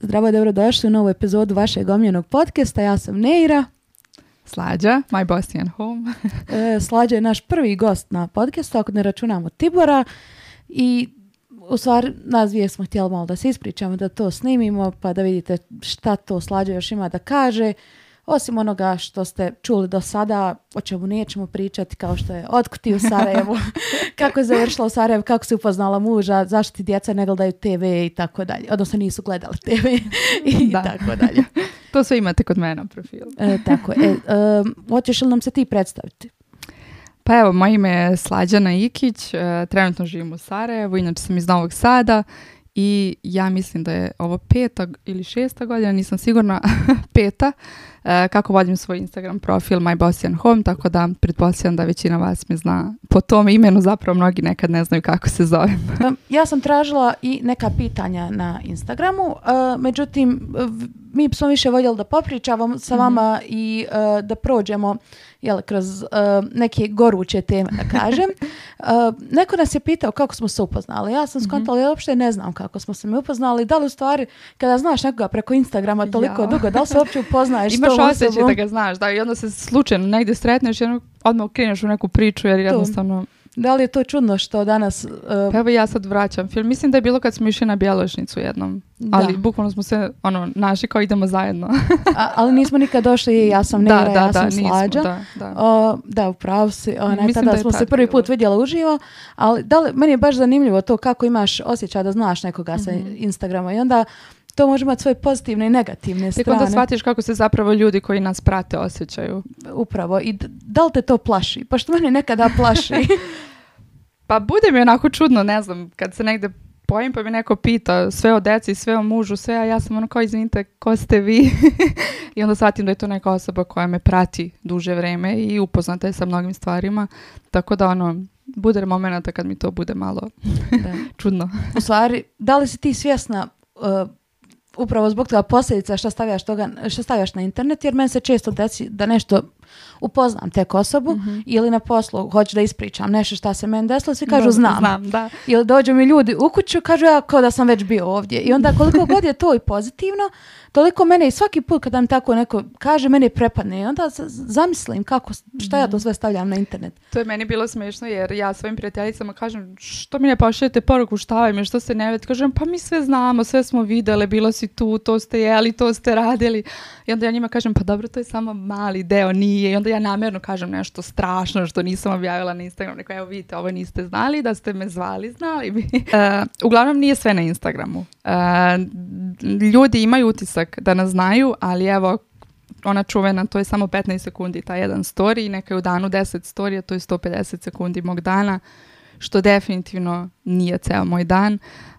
Zdravo i dobrodošli u novu epizodu vašeg omljenog podcasta. Ja sam Neira. Slađa, my Bosnian home. E, Slađa je naš prvi gost na podcastu, ako ne računamo Tibora. I u stvari nas dvije smo htjeli malo da se ispričamo, da to snimimo, pa da vidite šta to Slađa još ima da kaže osim onoga što ste čuli do sada, o čemu nećemo pričati, kao što je otkuti u Sarajevu, kako je završila u Sarajevu, kako se upoznala muža, zašto ti djeca ne gledaju TV i tako dalje. Odnosno nisu gledali TV i tako dalje. to sve imate kod mene na profilu. e, tako je. E, hoćeš li nam se ti predstaviti? Pa evo, moje ime je Slađana Ikić, e, trenutno živim u Sarajevu, inače sam iz Novog Sada i ja mislim da je ovo peta ili šesta godina, nisam sigurna, peta, e, kako vodim svoj Instagram profil My Bossian Home, tako da pretpostavljam da većina vas me zna po tom imenu, zapravo mnogi nekad ne znaju kako se zovem. ja sam tražila i neka pitanja na Instagramu, e, međutim mi smo više voljeli da popričavam sa mhm. vama i e, da prođemo jel, kroz eh, neke goruće teme, da kažem. Uh, neko nas je pitao kako smo se upoznali. Ja sam mhm. skontala, mm-hmm. ja uopšte ne znam kako smo se mi upoznali. Da li u stvari, kada znaš nekoga preko Instagrama toliko dugo, da li se uopće upoznaješ Imaš da ga znaš, da, i onda se slučajno negdje sretneš i ono odmah kreneš u neku priču, jer jednostavno... Da li je to čudno što danas... Uh... Evo ja sad vraćam film. Mislim da je bilo kad smo išli na bjelošnicu jednom. Ali bukvalno smo se ono, naši kao idemo zajedno. ali nismo nikad došli ja sam Nera, da, da, ja sam Slađa. da, da. Uh, da, si. da smo se prvi put vidjela uživo. Ali da li, meni je baš zanimljivo to kako imaš osjećaj da znaš nekoga sa mhm. Instagrama. I onda to može imati svoje pozitivne i negativne strane. Tek onda shvatiš kako se zapravo ljudi koji nas prate osjećaju. Upravo. I da li te to plaši? Pa što mene nekada plaši? pa bude mi onako čudno, ne znam, kad se negde pojim pa mi neko pita sve o deci, sve o mužu, sve, a ja sam ono kao izvinite, ko ste vi? I onda shvatim da je to neka osoba koja me prati duže vrijeme i upoznata je sa mnogim stvarima. Tako da ono, bude momenata kad mi to bude malo čudno. U stvari, da li si ti svjesna uh, upravo zbog toga posljedica što stavljaš, toga, što stavljaš na internet, jer meni se često desi da nešto upoznam tek osobu mhm. ili na poslu hoću da ispričam nešto šta se meni desilo, svi kažu znam. znam da. Ili dođu mi ljudi u kuću, kažu ja kao da sam već bio ovdje. I onda koliko god je to i pozitivno, toliko mene i svaki put kad mi tako neko kaže, mene prepadne. I onda zamislim kako, šta ja to mhm. sve stavljam na internet. To je meni bilo smiješno jer ja svojim prijateljicama kažem što mi ne pošaljete poruku, šta vam je, što se ne Kažem pa mi sve znamo, sve smo videle, bilo si tu, to ste jeli, to ste radili. I onda ja njima kažem pa dobro, to je samo mali deo, nije i onda ja namjerno kažem nešto strašno što nisam objavila na Instagram. Neko, evo vidite, ovo niste znali, da ste me zvali, znali bi. E, uglavnom nije sve na Instagramu. E, ljudi imaju utisak da nas znaju, ali evo, ona čuvena, to je samo 15 sekundi ta jedan story i neka je u danu 10 storija, to je 150 sekundi mog dana, što definitivno nije ceo moj dan,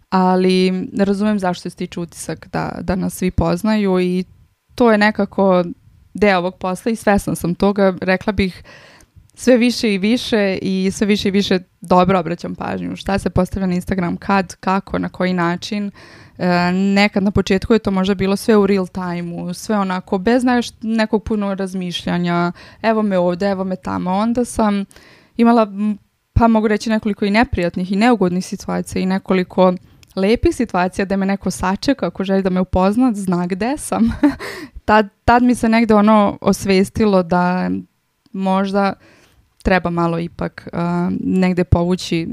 ali ne razumijem zašto se stiče utisak da, da nas svi poznaju i to je nekako deo ovog posla i svesna sam toga, rekla bih sve više i više i sve više i više dobro obraćam pažnju. Šta se postavlja na Instagram, kad, kako, na koji način. E, nekad na početku je to možda bilo sve u real time-u, sve onako bez nekog puno razmišljanja. Evo me ovdje, evo me tamo. Onda sam imala, pa mogu reći nekoliko i neprijatnih i neugodnih situacija i nekoliko lepih situacija da me neko sačeka ako želi da me upozna, zna gde sam. tad, tad mi se negde ono osvestilo da možda treba malo ipak uh, povući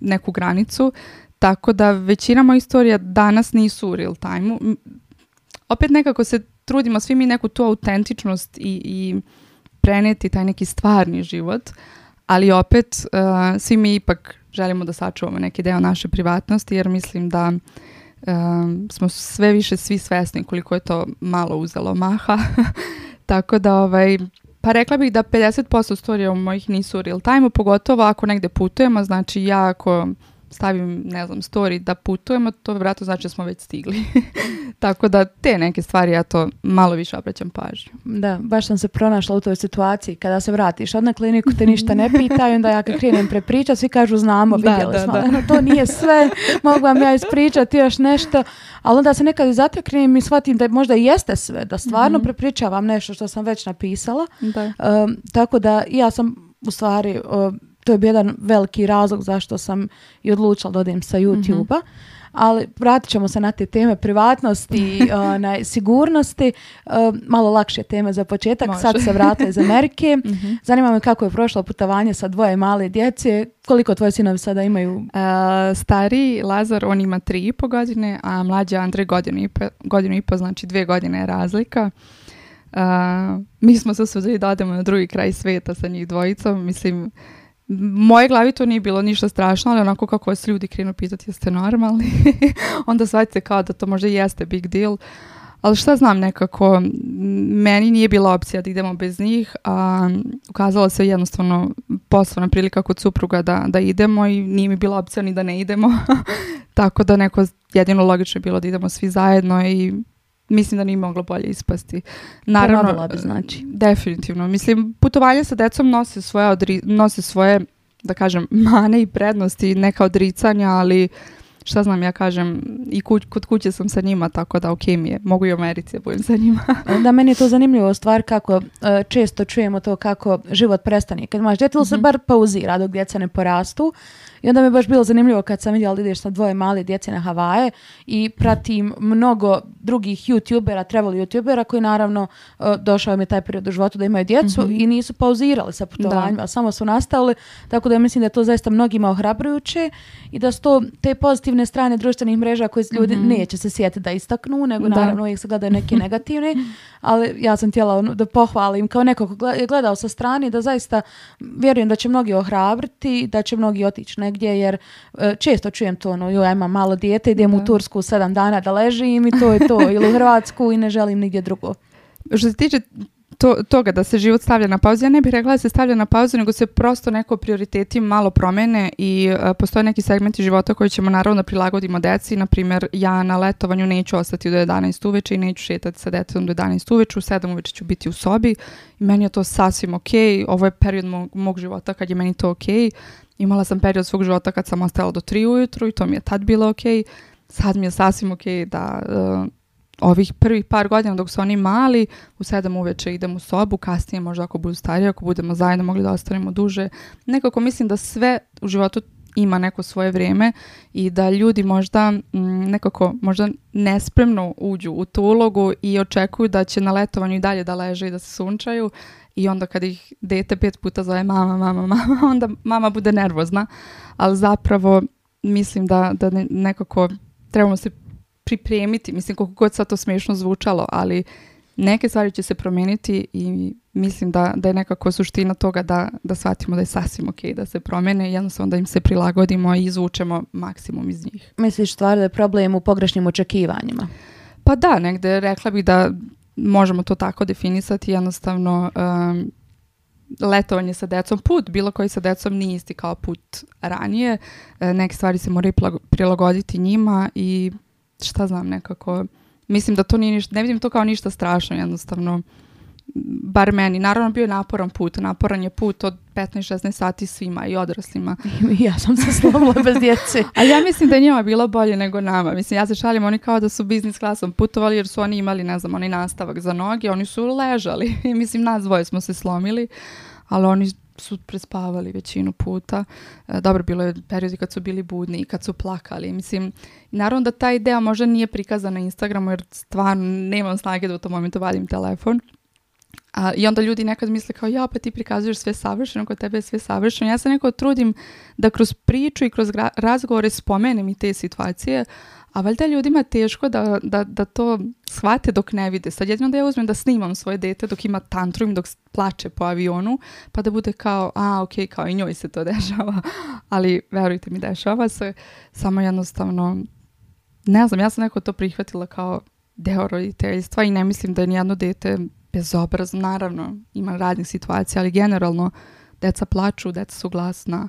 neku granicu, tako da većina mojih istorija danas nisu u real time-u. Opet nekako se trudimo svi mi neku tu autentičnost i, i preneti taj neki stvarni život, ali opet uh, svi mi ipak želimo da sačuvamo neki deo naše privatnosti jer mislim da smo sve više svi svesni koliko je to malo uzelo maha. Tako da ovaj, pa rekla bih da 50% storija mojih nisu u real time, pogotovo ako negde putujemo, znači ja ako stavim, ne znam, story da putujemo, to vratno znači da smo već stigli. Tako da te neke stvari ja to malo više obraćam pažnju. Da, baš sam se pronašla u toj situaciji kada se vratiš od na kliniku te ništa ne pitaju, onda ja kad krenem prepričat, svi kažu znamo, vidjeli smo. Da, ono, to nije sve, mogu vam ja ispričati još nešto, ali onda se nekad i zateknem i shvatim da možda jeste sve, da stvarno mhm. prepričavam nešto što sam već napisala. Um, tako da ja sam u stvari to je bio jedan veliki razlog zašto sam i odlučila da odem sa mhm. YouTube-a. Ali vratit ćemo se na te teme privatnosti, onaj, sigurnosti, e, malo lakše teme za početak. Sad se vratila iz Amerike. Mhm. Zanima me kako je prošlo putovanje sa dvoje male djece. Koliko tvoje sinovi sada imaju? E, stari Lazar, on ima tri i po godine, a mlađi Andre godinu i po, godinu i po znači dvije godine je razlika. E, mi smo se suđeli da odemo na drugi kraj svijeta sa njih dvojicom. Mislim, moje glavi to nije bilo ništa strašno, ali onako kako vas ljudi krenu pitati jeste normalni, onda shvatite kao da to možda jeste big deal. Ali šta znam nekako, meni nije bila opcija da idemo bez njih, a ukazala se jednostavno poslovna prilika kod supruga da, da idemo i nije mi bila opcija ni da ne idemo. Tako da neko jedino logično je bilo da idemo svi zajedno i mislim da nije moglo bolje ispasti. Naravno, bi, znači. E, definitivno. Mislim, putovanje sa decom nose svoje, nose svoje, da kažem, mane i prednosti, neka odricanja, ali šta znam, ja kažem, i kod kuće sam sa njima, tako da ok mi je, mogu i u Americi budem sa njima. da, meni je to zanimljivo stvar kako e, često čujemo to kako život prestane. Kad imaš djete, se mhm. bar pauzira dok djeca ne porastu i onda mi je baš bilo zanimljivo kad sam vidjela da ideš sa dvoje male djece na Havaje i pratim mnogo drugih youtubera, travel youtubera koji naravno e, došao mi je taj period u životu da imaju djecu mhm. i nisu pauzirali sa putovanjima, samo su nastavili. Tako da mislim da je to zaista mnogima ohrabrujuće i da su to te pozitivne strane društvenih mreža koje ljudi mhm. neće se sjetiti da istaknu, nego naravno uvijek se gledaju neki negativni, ali ja sam htjela ono da pohvalim kao neko ko je gledao sa strane da zaista vjerujem da će mnogi ohrabriti, da će mnogi otići negdje jer e, često čujem to ono, joj, imam malo dijete, idem u Tursku sedam dana da ležim i to je to, ili u Hrvatsku i ne želim nigdje drugo. Što se tiče to, toga da se život stavlja na pauzu, ja ne bih rekla da se stavlja na pauzu, nego se prosto neko prioriteti malo promene i e, postoje neki segmenti života koji ćemo naravno da prilagodimo deci. Na primjer, ja na letovanju neću ostati do 11 uveče i neću šetati sa detetom do 11 uveče, u 7 uveče ću biti u sobi i meni je to sasvim ok, ovo je period mog, mog života kad je meni to ok, Imala sam period svog života kad sam ostala do tri ujutru i to mi je tad bilo ok. Sad mi je sasvim ok da eh, ovih prvih par godina dok su oni mali, u sedam uveče idem u sobu, kasnije možda ako budu stariji, ako budemo zajedno mogli da ostanemo duže. Nekako mislim da sve u životu ima neko svoje vrijeme i da ljudi možda mm, nekako možda nespremno uđu u tu ulogu i očekuju da će na letovanju i dalje da leže i da se sunčaju i onda kad ih dete pet puta zove mama, mama, mama, onda mama bude nervozna, ali zapravo mislim da, da nekako trebamo se pripremiti, mislim koliko god sad to smiješno zvučalo, ali neke stvari će se promijeniti i mislim da, da je nekako suština toga da, da shvatimo da je sasvim ok da se promene i jednostavno da im se prilagodimo i izvučemo maksimum iz njih. Misliš stvar da je problem u pogrešnim očekivanjima? Pa da, negde rekla bih da možemo to tako definisati, jednostavno letovanje sa decom, put bilo koji sa decom nije isti kao put ranije, e, neke stvari se moraju prilagoditi njima i šta znam nekako, mislim da to nije ništa, ne vidim to kao ništa strašno jednostavno bar meni. Naravno, bio je naporan put. Naporan je put od 15-16 sati svima i odraslima. ja sam se slomila bez djece. A ja mislim da je njima bilo bolje nego nama. Mislim, ja se šalim, oni kao da su biznis klasom putovali jer su oni imali, ne znam, oni nastavak za noge, oni su ležali. mislim, nas dvoje smo se slomili, ali oni su prespavali većinu puta. E, dobro, bilo je periodi kad su bili budni i kad su plakali. Mislim, naravno da ta ideja možda nije prikazana na Instagramu jer stvarno nemam snage da u tom momentu vadim telefon. A, I onda ljudi nekad misle kao ja pa ti prikazuješ sve savršeno, kod tebe je sve savršeno. Ja se nekako trudim da kroz priču i kroz razgovore spomenem i te situacije, a valjda ljudima teško da, da, da, to shvate dok ne vide. Sad jedino da ja uzmem da snimam svoje dete dok ima tantrum, dok plače po avionu, pa da bude kao, a ok, kao i njoj se to dešava. Ali verujte mi, dešava se. Samo jednostavno, ne znam, ja sam nekako to prihvatila kao deo roditeljstva i ne mislim da je nijedno dete bezobrazno, naravno ima radnih situacija, ali generalno deca plaču, deca su glasna,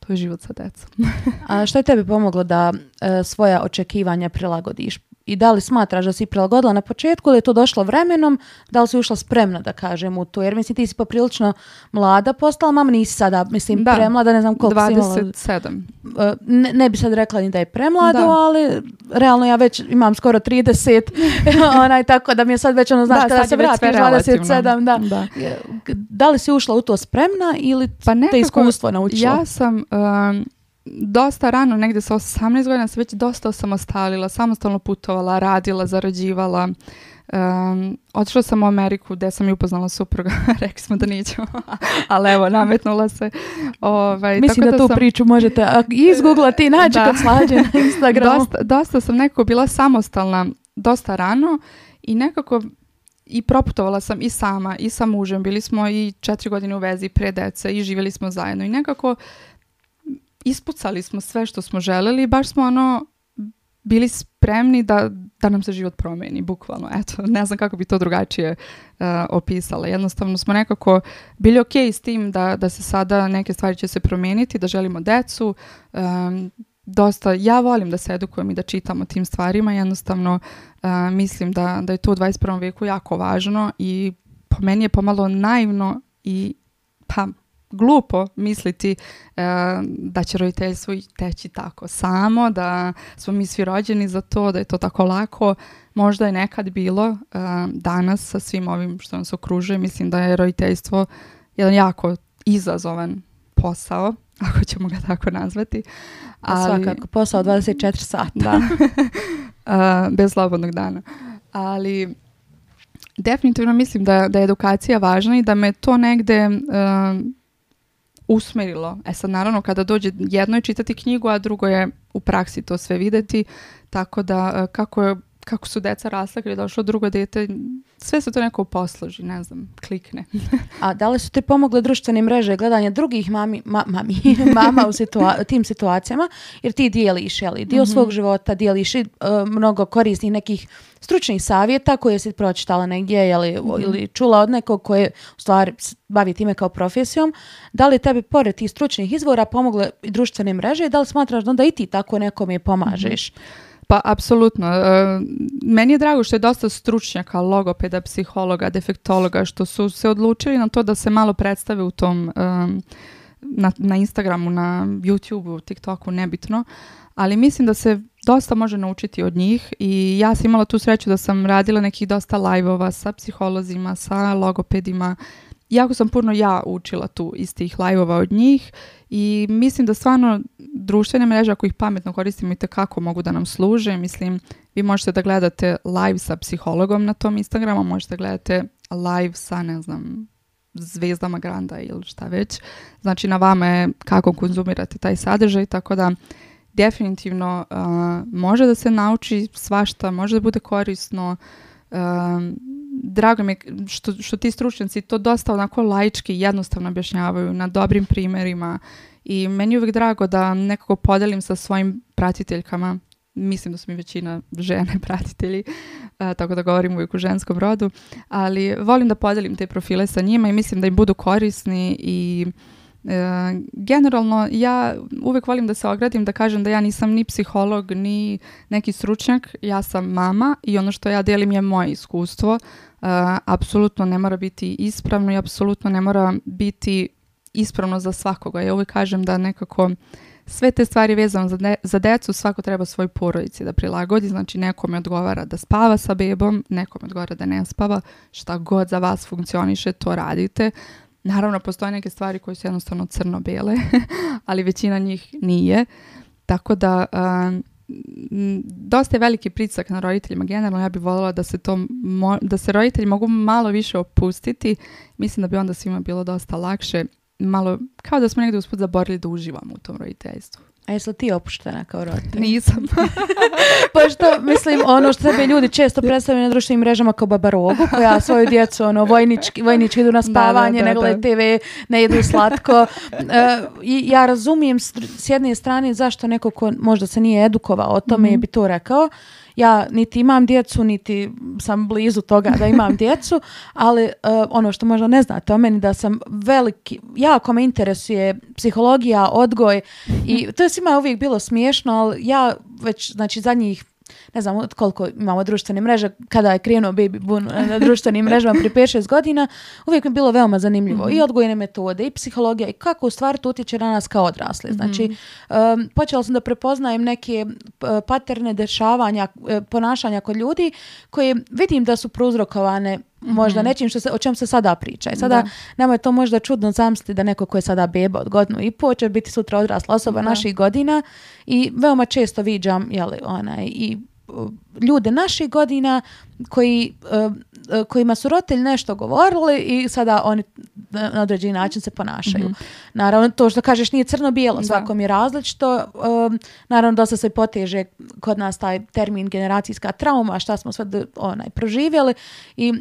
to je život sa decom. A što je tebi pomoglo da e, svoja očekivanja prilagodiš i da li smatraš da si prilagodila na početku ili je to došlo vremenom, da li si ušla spremna da kažem u to, jer mislim ti si poprilično mlada postala, mam nisi sada, mislim da. premlada, ne znam koliko 27. si imala. E, ne, ne bi sad rekla ni da je premlada, ali realno ja već imam skoro 30, onaj, tako da mi je sad već ono, znaš, da, se vratim 27, da. da. Da li si ušla u to spremna ili pa te iskustvo naučila? Ja sam dosta rano, negdje sa 18 godina se već dosta osamostalila, samostalno putovala, radila, zarađivala. Um, otišla sam u Ameriku gdje sam i upoznala supruga. Rekli smo da nećemo, ali evo, nametnula se. Ovaj, Mislim tako da, da tu priču možete izgooglati i naći kad slađe na Instagramu. Dosta, dosta sam nekako bila samostalna dosta rano i nekako i proputovala sam i sama i sa mužem. Bili smo i četiri godine u vezi pre dece i živjeli smo zajedno i nekako ispucali smo sve što smo želeli i baš smo ono bili spremni da, da nam se život promeni, bukvalno. Eto, ne znam kako bi to drugačije uh, opisala. Jednostavno smo nekako bili ok s tim da, da se sada neke stvari će se promijeniti, da želimo decu. E, dosta, ja volim da se edukujem i da čitam o tim stvarima. Jednostavno e, mislim da, da je to u 21. veku jako važno i po meni je pomalo naivno i pa glupo misliti e, da će roditeljstvo teći tako samo, da smo mi svi rođeni za to, da je to tako lako. Možda je nekad bilo, e, danas sa svim ovim što nas okružuje, mislim da je roditeljstvo jedan jako izazovan posao, ako ćemo ga tako nazvati. Pa ali, Svakako, posao 24 sata. Da, e, bez slobodnog dana. Ali definitivno mislim da, da je edukacija važna i da me to negde usmerilo. E sad naravno kada dođe jedno je čitati knjigu, a drugo je u praksi to sve videti, tako da e, kako, je, kako su deca rasla kada je došlo drugo dete, sve se to neko posloži, ne znam, klikne. A da li su ti pomogle društvene mreže gledanje drugih mami, mami, mama u tim situacijama? Jer ti dijeliš, jeli, dio mm svog života dijeliš e, mnogo korisnih nekih stručnih savjeta koje si pročitala negdje mhm. ili čula od nekog koje u stvari bavi time kao profesijom. Da li tebi pored tih stručnih izvora pomogle društvene mreže i da li smatraš da onda i ti tako je mhm. pomažeš? Pa apsolutno. E, meni je drago što je dosta stručnjaka, logopeda, psihologa, defektologa, što su se odlučili na to da se malo predstave u tom, na, Instagramu, na YouTubeu, TikToku, nebitno. Ali mislim da se dosta može naučiti od njih i ja sam imala tu sreću da sam radila nekih dosta live sa psiholozima, sa logopedima, jako sam puno ja učila tu iz tih live od njih i mislim da stvarno društvene mreže ako ih pametno koristimo i kako mogu da nam služe. Mislim, vi možete da gledate live sa psihologom na tom Instagramu, možete da gledate live sa, ne znam, zvezdama Granda ili šta već. Znači na vama je kako konzumirate taj sadržaj, tako da definitivno može da se nauči svašta, može da bude korisno drago mi je što, što ti stručnjaci to dosta onako laički jednostavno objašnjavaju na dobrim primjerima i meni je uvijek drago da nekako podelim sa svojim pratiteljkama mislim da su mi većina žene pratitelji, e, tako da govorim uvijek u ženskom rodu, ali volim da podelim te profile sa njima i mislim da im budu korisni i E, generalno ja uvijek volim da se ogradim da kažem da ja nisam ni psiholog ni neki stručnjak, ja sam mama i ono što ja delim je moje iskustvo. E, apsolutno ne mora biti ispravno i apsolutno ne mora biti ispravno za svakoga. Ja uvijek kažem da nekako sve te stvari vezano za, za decu svako treba svoj porodici da prilagodi, znači je odgovara da spava sa bebom, nekome odgovara da ne spava, šta god za vas funkcioniše to radite, Naravno, postoje neke stvari koje su jednostavno crno-bele, ali većina njih nije. Tako da, dosta je veliki pritisak na roditeljima. Generalno ja bih voljela da se, to, da se roditelji mogu malo više opustiti. Mislim da bi onda svima bilo dosta lakše. Malo, kao da smo negdje usput zaborili da uživamo u tom roditeljstvu. A jesi li ti opuštena kao roditelj? Pa nisam. pa što, mislim, ono što sebe ljudi često predstavljaju na društvenim mrežama kao babarogu, koja svoju djecu, ono, vojnički, vojnički idu na spavanje, da, da, da, ne gledaju TV, ne jedu slatko. E, ja razumijem s, jedne strane zašto neko ko možda se nije edukovao o tome mm bi to rekao, ja niti imam djecu, niti sam blizu toga da imam djecu, ali e, ono što možda ne znate o meni da sam veliki, jako me interesuje psihologija, odgoj i to je svima uvijek bilo smiješno, ali ja već znači zadnjih ne znam koliko imamo društvene mreže, kada je krenuo baby boom e, na društvenim mrežama prije 5-6 godina, uvijek mi je bilo veoma zanimljivo i mhm. odgojene metode i psihologija i kako u stvari to utječe na nas kao odrasle. Znači, um, počela sam da prepoznajem neke e, paterne dešavanja, e, ponašanja kod ljudi koje vidim da su prouzrokovane možda mhm. nečim što se, o čem se sada priča. I sada da. nama je to možda čudno zamisliti da neko ko je sada beba od godinu i pol će biti sutra odrasla osoba naših godina i veoma često viđam jeli, onaj, i ljude naših godina koji e, E, kojima su roditelji nešto govorili i sada oni na određeni način se ponašaju. Mhm. Naravno, to što kažeš nije crno-bijelo, svakom je različito. naravno, dosta se poteže kod nas taj termin generacijska trauma, šta smo sve onaj, proživjeli i e,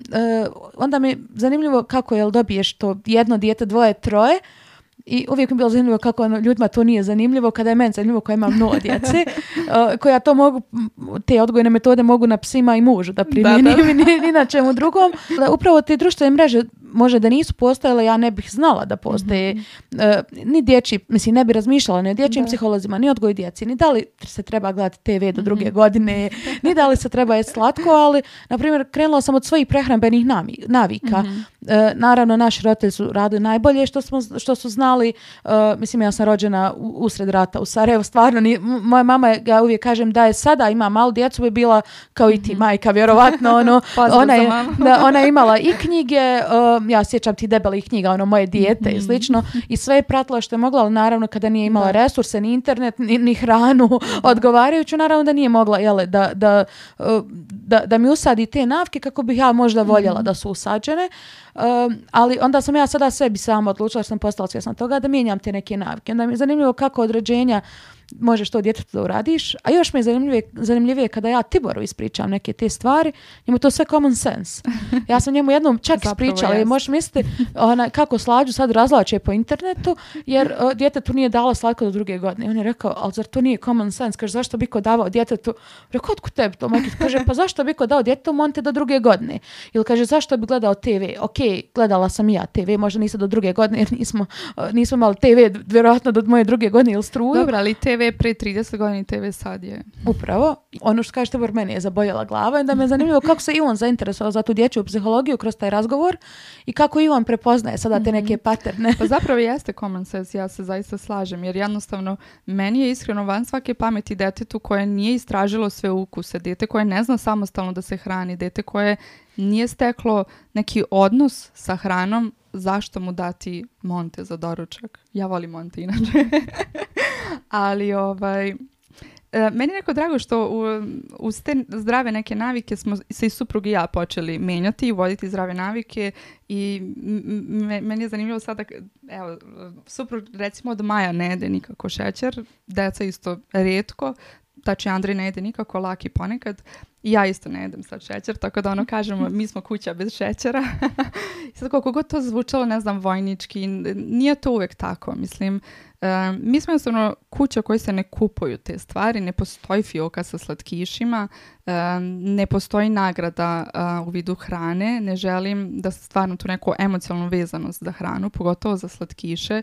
onda mi je zanimljivo kako je dobiješ to jedno dijete, dvoje, troje, i uvijek mi je bilo zanimljivo kako ono, ljudima to nije zanimljivo, kada je meni zanimljivo koja ima mnogo djece, e, koja to mogu, te odgojne metode mogu na psima i mužu da primjenim ni, ni na čemu drugom. E, upravo te društvene mreže može da nisu postojale, ja ne bih znala da postoje mhm. e, ni dječji, mislim ne bi razmišljala ni o dječjim psiholozima, ni odgoj djeci, ni da li se treba gledati TV do mhm. druge godine, ni da li se treba jesti slatko, ali na primjer krenula sam od svojih prehrambenih navika. Mhm. naravno naši roditelji su radili najbolje što, što su znali ali uh, mislim ja sam rođena usred rata u Sarajevo, stvarno moja mama je, ja uvijek kažem da je sada ima malu djecu bi bila kao i ti mhm. majka vjerovatno ono ona je, ona imala i knjige, uh, ja sjećam ti debelih knjiga, ono moje dijete i mhm. slično i sve je pratila što je mogla, ali naravno kada nije imala resurse, ni internet, ni, hranu odgovarajuću, naravno da nije mogla jele, da, da uh, da, da mi usadi te navke kako bih ja možda voljela mhm. da su usađene. ali onda sam ja sada sebi sama odlučila, jer sam postala svjesna toga da mijenjam te neke navke. Onda mi je zanimljivo kako određenja možeš to djetetu da uradiš. A još mi je zanimljivije, kada ja Tiboru ispričam neke te stvari, njemu to sve common sense. Ja sam njemu jednom čak ispričala i možeš misliti ona, kako slađu sad razlače po internetu, jer djetetu nije dala slatko do druge godine. I on je rekao, ali zar to nije common sense? Kaže, zašto bi ko davao djetetu? Rekao, otkud tebi to? Majke, kaže, pa zašto bi ko dao djetetu monte do druge godine? Ili kaže, zašto bi gledao TV? Ok, gledala sam ja TV, možda nisam do druge godine jer nismo, nismo imali TV vjerojatno do moje druge godine ili struju. ali TV pre 30 godina i TV sad je. Upravo. Ono što kažete, Tibor, meni je zaboljela glava i da me je zanimljivo kako se i on zainteresovao za tu dječju psihologiju kroz taj razgovor i kako i Ivan prepoznaje sada te neke mhm. paterne. Pa zapravo jeste common sense, ja se zaista slažem, jer jednostavno meni je iskreno van svake pameti detetu koje nije istražilo sve ukuse, dete koje ne zna samostalno da se hrani, dete koje nije steklo neki odnos sa hranom zašto mu dati monte za doručak. Ja volim monte inače. Ali ovaj, e, meni je neko drago što u, uz te zdrave neke navike smo se i suprug i ja počeli menjati i voditi zdrave navike i meni je zanimljivo sada, evo, suprug recimo od maja ne jede nikako šećer, deca isto redko, tači Andrej ne jede nikako, laki ponekad, ja isto ne jedem sad šećer, tako da ono kažemo, mi smo kuća bez šećera. I sad koliko god to zvučalo, ne znam, vojnički, nije to uvek tako, mislim. E, mi smo jednostavno kuća koji se ne kupuju te stvari, ne postoji fioka sa slatkišima, e, ne postoji nagrada e, u vidu hrane, ne želim da stvarno tu neku emocionalnu vezanost za hranu, pogotovo za slatkiše,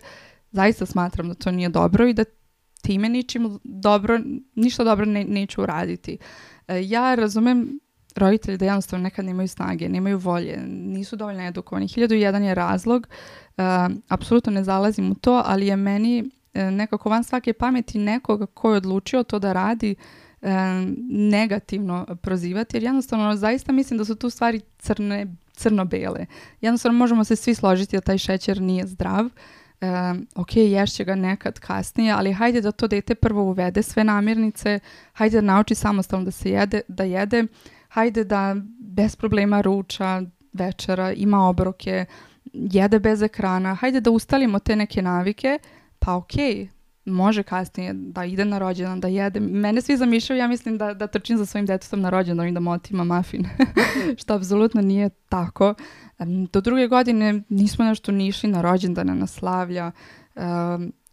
zaista smatram da to nije dobro i da time ničim dobro, ništa dobro neću uraditi. E, ja razumem roditelji da jednostavno nekad nemaju snage, nemaju volje, nisu dovoljno edukovani. 1001 je razlog, e, apsolutno ne zalazim u to, ali je meni e, nekako van svake pameti nekoga ko je odlučio to da radi negativno prozivati, jer jednostavno zaista mislim da su tu stvari crne, crno-bele. Jednostavno možemo se svi složiti da taj šećer nije zdrav, um, ok, ješće ga nekad kasnije, ali hajde da to dete prvo uvede sve namirnice, hajde da nauči samostalno da se jede, da jede, hajde da bez problema ruča, večera, ima obroke, jede bez ekrana, hajde da ustalimo te neke navike, pa ok, može kasnije da ide na rođendan, da jede. Mene svi zamišljaju, ja mislim da, da trčim za svojim detetom na rođendan i da motima mafin, što apsolutno nije tako. Do druge godine nismo nešto ni išli na rođendane, na slavlja.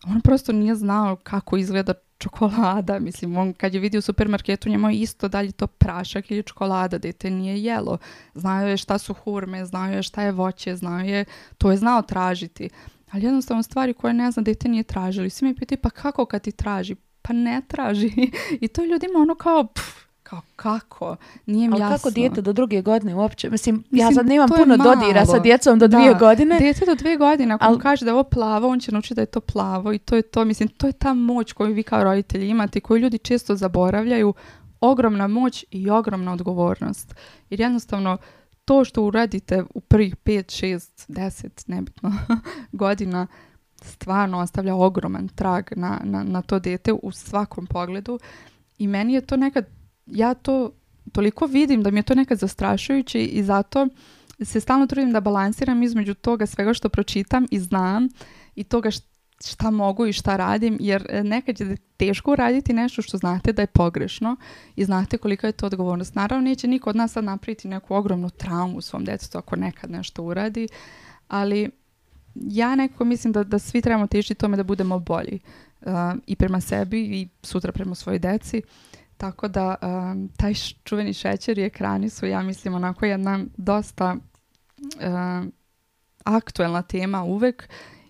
on prosto nije znao kako izgleda čokolada, mislim, on kad je vidio u supermarketu njemu isto da li to prašak ili čokolada, dete nije jelo. Znao je šta su hurme, znao je šta je voće, znao je, to je znao tražiti ali jednostavno stvari koje ne znam dete nije tražili. Svi mi pitaju pa kako kad ti traži? Pa ne traži. I to ljudima ono kao pff, kao kako? Nije mi ali kako dijete do druge godine uopće? Mislim, ja sad nemam puno dodira sa djecom do dvije godine. Dijete do dvije godine, ako ali... kaže da je ovo plavo, on će naučiti da je to plavo i to je to. Mislim, to je ta moć koju vi kao roditelji imate, koju ljudi često zaboravljaju. Ogromna moć i ogromna odgovornost. Jer jednostavno, to što uradite u prvih 5, 6, 10, nebitno, godina stvarno ostavlja ogroman trag na, na, na to dete u svakom pogledu i meni je to nekad, ja to toliko vidim da mi je to nekad zastrašujuće i zato se stalno trudim da balansiram između toga svega što pročitam i znam i toga što šta mogu i šta radim, jer e, nekad je teško uraditi nešto što znate da je pogrešno i znate kolika je to odgovornost. Naravno, neće niko od nas sad napraviti neku ogromnu traumu u svom djecu ako nekad nešto uradi, ali ja nekako mislim da, da svi trebamo težiti tome da budemo bolji e, i prema sebi i sutra prema svojoj deci. Tako da e, taj čuveni šećer i ekrani su, ja mislim, onako jedna dosta aktualna aktuelna tema uvek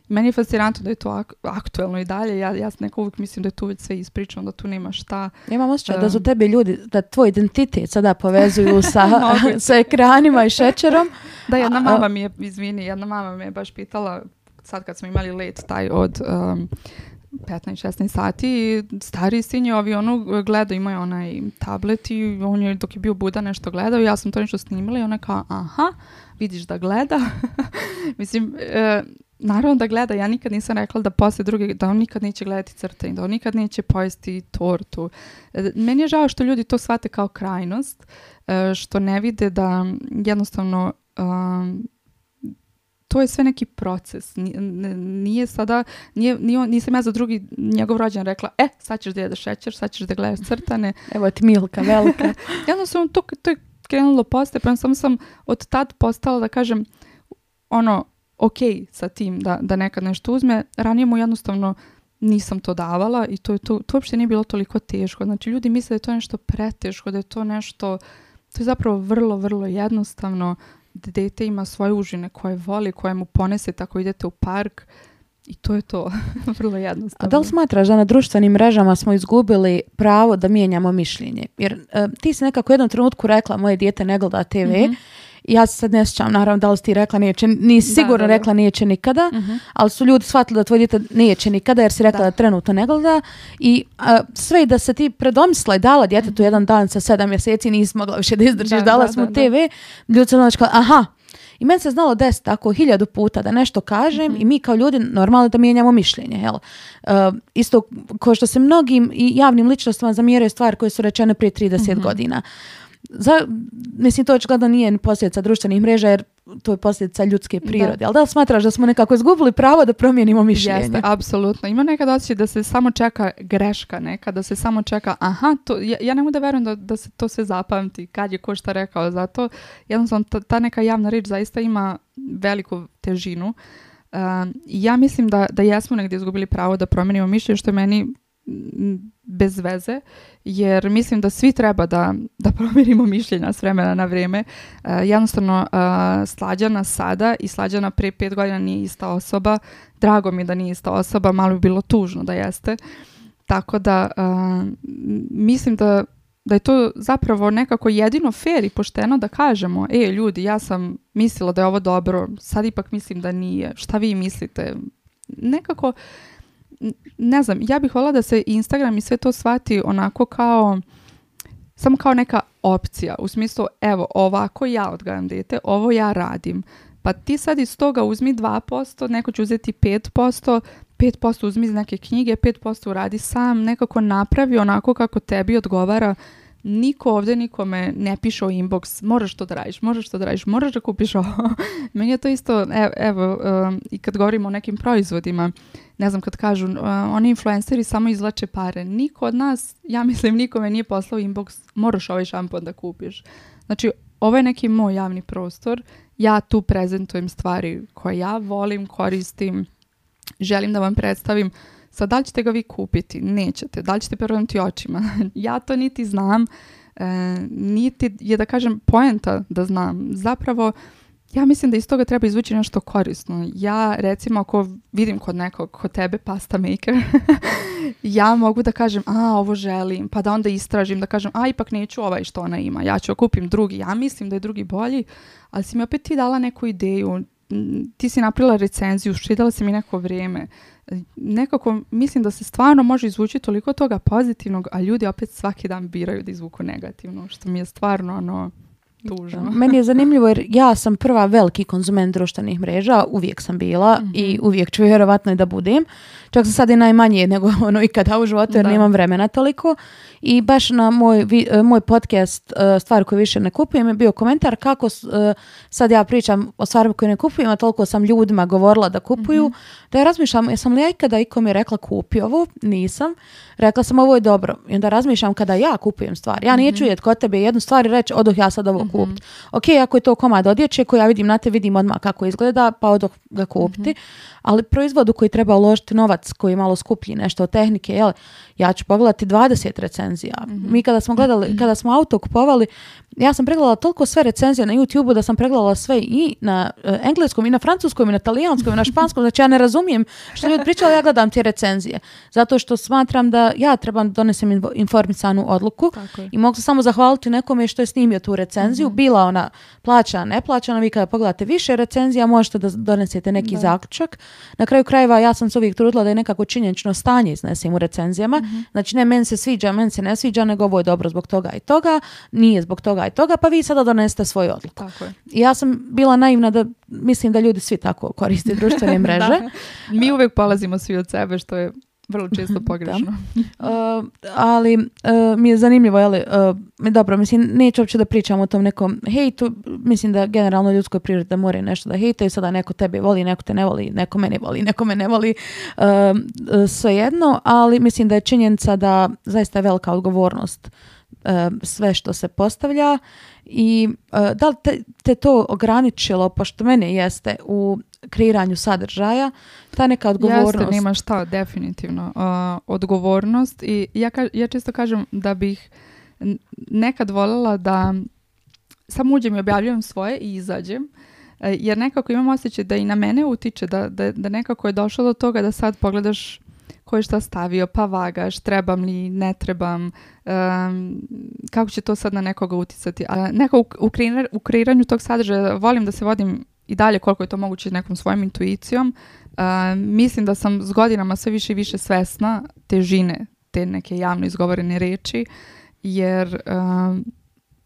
meni je fascinantno da je to ak- aktuelno i dalje. Ja, ja neko uvijek mislim da je tu već sve ispričano, da tu nema šta. imam osjećaj da su tebi ljudi, da tvoj identitet sada povezuju sa, sa ekranima i šećerom. Da, jedna mama mi je, izvini, jedna mama me je baš pitala, sad kad smo imali let taj od... Um, 15-16 sati stari sin je ovi avionu gledao, ima je onaj tablet i on je dok je bio buda nešto gledao ja sam to nešto snimila i ona kao aha, vidiš da gleda. Mislim, Naravno da gleda, ja nikad nisam rekla da posle druge, da on nikad neće gledati i da on nikad neće pojesti tortu. E, meni je žao što ljudi to shvate kao krajnost, e, što ne vide da jednostavno to je sve neki proces. Nije sada, nije, nije, nisam ja za drugi njegov rođan rekla, e, sad ćeš da jedeš šećer, sad ćeš da gledaš crtane. Evo ti Milka, velika. jednostavno to, to je krenulo poste, pa sam sam od tad postala da kažem, ono, ok sa tim da, da nekad nešto uzme. Ranije mu jednostavno nisam to davala i to, to, to uopšte nije bilo toliko teško. Znači, ljudi misle da je to nešto preteško, da je to nešto... To je zapravo vrlo, vrlo jednostavno. Dete ima svoje užine koje voli, koje mu ponese tako idete u park i to je to. vrlo jednostavno. A da li smatraš da na društvenim mrežama smo izgubili pravo da mijenjamo mišljenje? Jer eh, ti si nekako u jednom trenutku rekla moje dijete ne gleda TV, mhm ja se sad ne sjećam, naravno, da li ti rekla nije, nisi sigurno rekla rekla će nikada, mhm. ali su ljudi shvatili da tvoj djete neće nikada jer si rekla da, trenutno ne gleda i a, sve da se ti predomisla i dala djetetu jedan dan sa sedam mjeseci nisi mogla više da izdržiš, dala smo TV, ljudi su znači aha, i meni se znalo deset, tako hiljadu puta da nešto kažem mhm. i mi kao ljudi normalno da mijenjamo mišljenje. Jel? E, isto kao što se mnogim i javnim ličnostima zamjeraju stvari koje su rečene prije 30 mhm. godina za, mislim, to očigledno nije posljedica društvenih mreža jer to je posljedica ljudske prirode. Da. Ali da li smatraš da smo nekako izgubili pravo da promijenimo mišljenje? Jeste, apsolutno. Ima nekad osjećaj da se samo čeka greška neka, da se samo čeka aha, to, ja, ja ne mogu da verujem da, da se to sve zapamti, kad je ko šta rekao. Zato jednostavno ta, ta neka javna riječ zaista ima veliku težinu. Ehm, ja mislim da, da jesmo negdje izgubili pravo da promijenimo mišljenje, što je meni bez veze, jer mislim da svi treba da, da promjerimo mišljenja s vremena na vrijeme. E, jednostavno, e, slađana sada i slađana prije pet godina nije ista osoba. Drago mi da nije ista osoba, malo bi bilo tužno da jeste. Tako da, e, mislim da da je to zapravo nekako jedino fer i pošteno da kažemo, e ljudi, ja sam mislila da je ovo dobro, sad ipak mislim da nije, šta vi mislite? Nekako ne znam, ja bih voljela da se Instagram i sve to shvati onako kao samo kao neka opcija, u smislu evo ovako ja odgajam dete, ovo ja radim. Pa ti sad iz toga uzmi 2%, neko će uzeti 5%, 5% uzmi iz neke knjige, 5% uradi sam, nekako napravi onako kako tebi odgovara niko ovdje nikome ne piše u inbox, moraš to da radiš, moraš to da radiš, moraš da kupiš ovo. Meni je to isto, e, evo, evo, um, i kad govorimo o nekim proizvodima, ne znam kad kažu, uh, oni influenceri samo izlače pare. Niko od nas, ja mislim, nikome nije poslao inbox, moraš ovaj šampon da kupiš. Znači, ovo je neki moj javni prostor, ja tu prezentujem stvari koje ja volim, koristim, želim da vam predstavim Sad, da li ćete ga vi kupiti? Nećete. Da li ćete prvenuti očima? ja to niti znam, e, niti je da kažem poenta da znam. Zapravo, ja mislim da iz toga treba izvući nešto korisno. Ja recimo ako vidim kod nekog, kod tebe pasta maker, ja mogu da kažem, a ovo želim, pa da onda istražim, da kažem, a ipak neću ovaj što ona ima, ja ću kupim drugi, ja mislim da je drugi bolji, ali si mi opet ti dala neku ideju, ti si napravila recenziju, čitala si mi neko vrijeme. Nekako mislim da se stvarno može izvući toliko toga pozitivnog, a ljudi opet svaki dan biraju da izvuku negativno, što mi je stvarno ono... Tužno. Meni je zanimljivo jer ja sam prva veliki konzument društvenih mreža, uvijek sam bila i mhm. uvijek ću vjerovatno i da budem. Čak sam sad i najmanje nego ono ikada u životu jer nemam vremena toliko i baš na moj, vi, e, moj podcast e, stvari koje više ne kupujem je bio komentar kako e, sad ja pričam o stvarima koje ne kupujem, a toliko sam ljudima govorila da kupuju, mhm. da ja razmišljam jesam li ja ikada je rekla kupi ovo, nisam, rekla sam ovo je dobro i onda razmišljam kada ja kupujem stvari, ja neću mm-hmm. kod tebe jednu stvar i reći odoh ja sad ovo mm kupiti. Ok, ako je to komad odjeće koju ja vidim, na te vidim odmah kako izgleda, pa odoh ga kupiti. Mhm ali proizvodu koji treba uložiti novac, koji je malo skuplji, nešto od tehnike, jel, ja ću pogledati 20 recenzija. Mhm. Mi kada smo gledali, mhm. kada smo auto kupovali, ja sam pregledala toliko sve recenzije na youtube da sam pregledala sve i na e, engleskom, i na francuskom, i na talijanskom, i na španskom, znači ja ne razumijem što ljudi pričala, ja gledam te recenzije. Zato što smatram da ja trebam donesem informisanu odluku i mogu se samo zahvaliti nekome što je snimio tu recenziju, mhm. bila ona plaćana, ne plaćana, vi kada pogledate više recenzija možete da donesete neki zaključak na kraju krajeva ja sam se uvijek trudila da je nekako činjenično stanje iznesem u recenzijama. Mm-hmm. Znači ne meni se sviđa, meni se ne sviđa, nego ovo je dobro zbog toga i toga, nije zbog toga i toga, pa vi sada donesete svoju odluku. Tako je. Ja sam bila naivna da mislim da ljudi svi tako koriste društvene mreže. Mi uvijek polazimo svi od sebe što je vrlo često pogrešno. Uh, ali uh, mi je zanimljivo, ali uh, dobro, mislim, neću uopće da pričam o tom nekom hejtu, mislim da generalno ljudskoj prirodi da nešto da i sada neko tebe voli, neko te ne voli, neko mene voli, neko me ne voli, uh, svejedno, ali mislim da je činjenica da zaista je velika odgovornost sve što se postavlja i da li te, te to ograničilo, pošto mene jeste u kreiranju sadržaja, ta neka odgovornost. Jeste, nema šta, definitivno. odgovornost i ja, ja često kažem da bih nekad voljela da samo uđem i objavljujem svoje i izađem, e, jer nekako imam osjećaj da i na mene utiče, da, da, da nekako je došlo do toga da sad pogledaš ko je šta stavio, pa vagaš, trebam li, ne trebam, kako će to sad na nekoga uticati. A neko u, u, kreiranju tog sadržaja volim da se vodim i dalje koliko je to moguće nekom svojom intuicijom, mislim da sam s godinama sve više i više svesna težine te neke javno izgovorene reči, jer uh,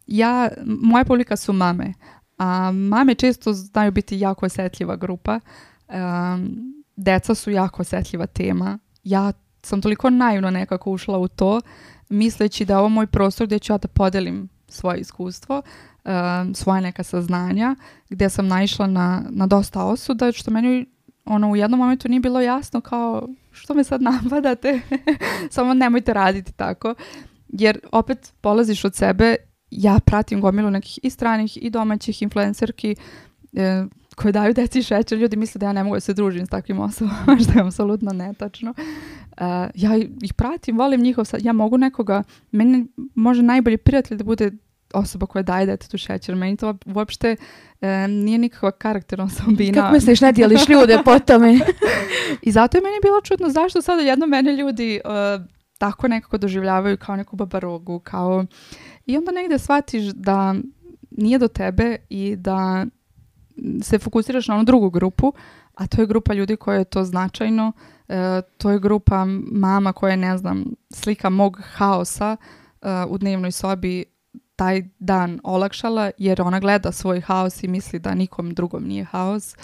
ja, moja publika su mame, a mame često znaju biti jako osjetljiva grupa, deca su jako osjetljiva tema, ja sam toliko naivno nekako ušla u to, misleći da je ovo moj prostor gdje ću ja da podelim svoje iskustvo, svoje neka saznanja, gdje sam naišla na, na dosta osuda, što meni ono u jednom momentu nije bilo jasno kao što me sad napadate, samo nemojte raditi tako. Jer opet polaziš od sebe, ja pratim gomilu nekih i stranih i domaćih influencerki e, koje daju deci šećer, ljudi misle da ja ne mogu da se družim s takvim osobama, što je apsolutno netačno. E, ja ih pratim, volim njihov, ja mogu nekoga, meni može najbolji prijatelj da bude osoba koja daje tu šećer. Meni to uopšte e, nije nikakva karakterna osobina. Kako misliš, ne dijeliš ljude po tome? I zato je meni bilo čudno zašto sada jedno mene ljudi e, tako nekako doživljavaju kao neku babarogu, kao... I onda negde shvatiš da nije do tebe i da se fokusiraš na onu drugu grupu, a to je grupa ljudi koja je to značajno, e, to je grupa mama koja je, ne znam, slika mog haosa e, u dnevnoj sobi taj dan olakšala jer ona gleda svoj haos i misli da nikom drugom nije haos.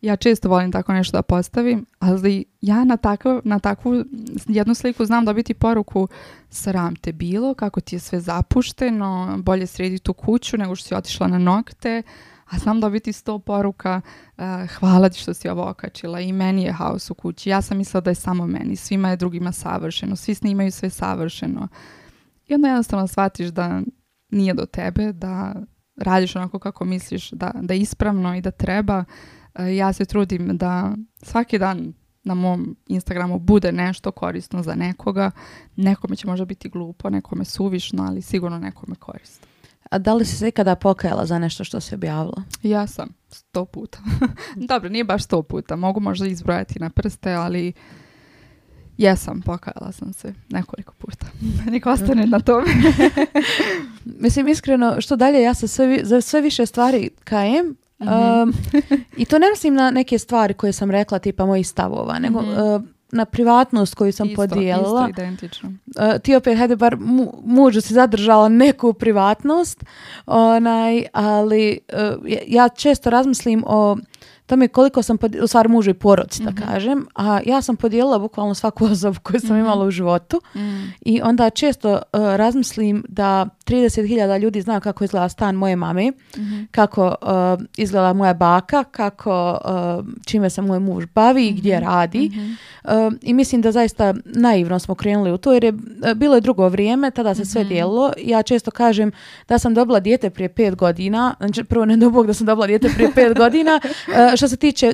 Ja često volim tako nešto da postavim, ali ja na, na takvu jednu sliku znam dobiti poruku sram te bilo, kako ti je sve zapušteno, bolje sredi tu kuću nego što si otišla na nokte, a znam dobiti sto poruka eh, hvala ti što si ovo okačila i meni je haos u kući, ja sam mislila da je samo meni, svima je drugima savršeno, svi snimaju sve savršeno. I onda jednostavno shvatiš da nije do tebe, da radiš onako kako misliš da, da je ispravno i da treba. Eh, ja se trudim da svaki dan na mom Instagramu bude nešto korisno za nekoga. Nekome će možda biti glupo, nekome suvišno, ali sigurno nekome korisno. A da li si se ikada pokajala za nešto što se objavila? Ja sam, sto puta. Dobro, nije baš sto puta. Mogu možda izbrojati na prste, ali Ja sam. pokajala sam se nekoliko puta. Niko ostane na tome. Mislim, iskreno, što dalje, ja se sve, za sve više stvari kajem, mhm. um, I to ne mislim na neke stvari koje sam rekla, tipa mojih stavova, nego mhm. uh, na privatnost koju sam isto, podijelila. Isto, identično. Uh, ti opet, hajde, bar mužu si zadržala neku privatnost, onaj, ali e, ja često razmislim o tome koliko sam, u stvari mužu i poroci, da mhm. kažem, a ja sam podijelila bukvalno svaku osobu koju sam mhm. imala u životu mhm. i onda često uh, razmislim da 30.000 ljudi zna kako izgleda stan moje mame, mhm. kako uh, izgleda moja baka, kako uh, čime se moj muž bavi i mhm. gdje radi. Mhm. Uh, I mislim da zaista naivno smo krenuli u to jer je uh, bilo je drugo vrijeme, tada se sve dijelilo. Ja često kažem da sam dobila dijete prije pet godina, znači prvo ne dobog da sam dobila dijete prije pet godina, što se tiče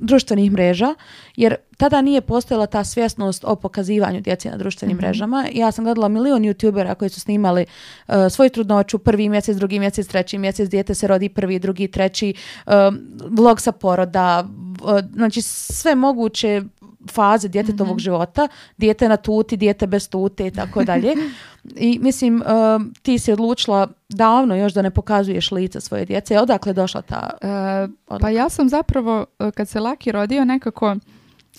društvenih mreža, jer tada nije postojala ta svjesnost o pokazivanju djece na društvenim mhm. mrežama. Ja sam gledala milion youtubera koji su snimali uh, svoju trudnoću, prvi mjesec, drugi mjesec, treći mjesec, djete se rodi prvi, drugi, treći, uh, vlog sa poroda, e, znači sve moguće faze djetetovog mm života, dijete na tuti, dijete bez tute i tako dalje. I mislim, ti si odlučila davno još da ne pokazuješ lica svoje djece. Odakle je došla ta... pa ja sam zapravo, kad se Laki rodio, nekako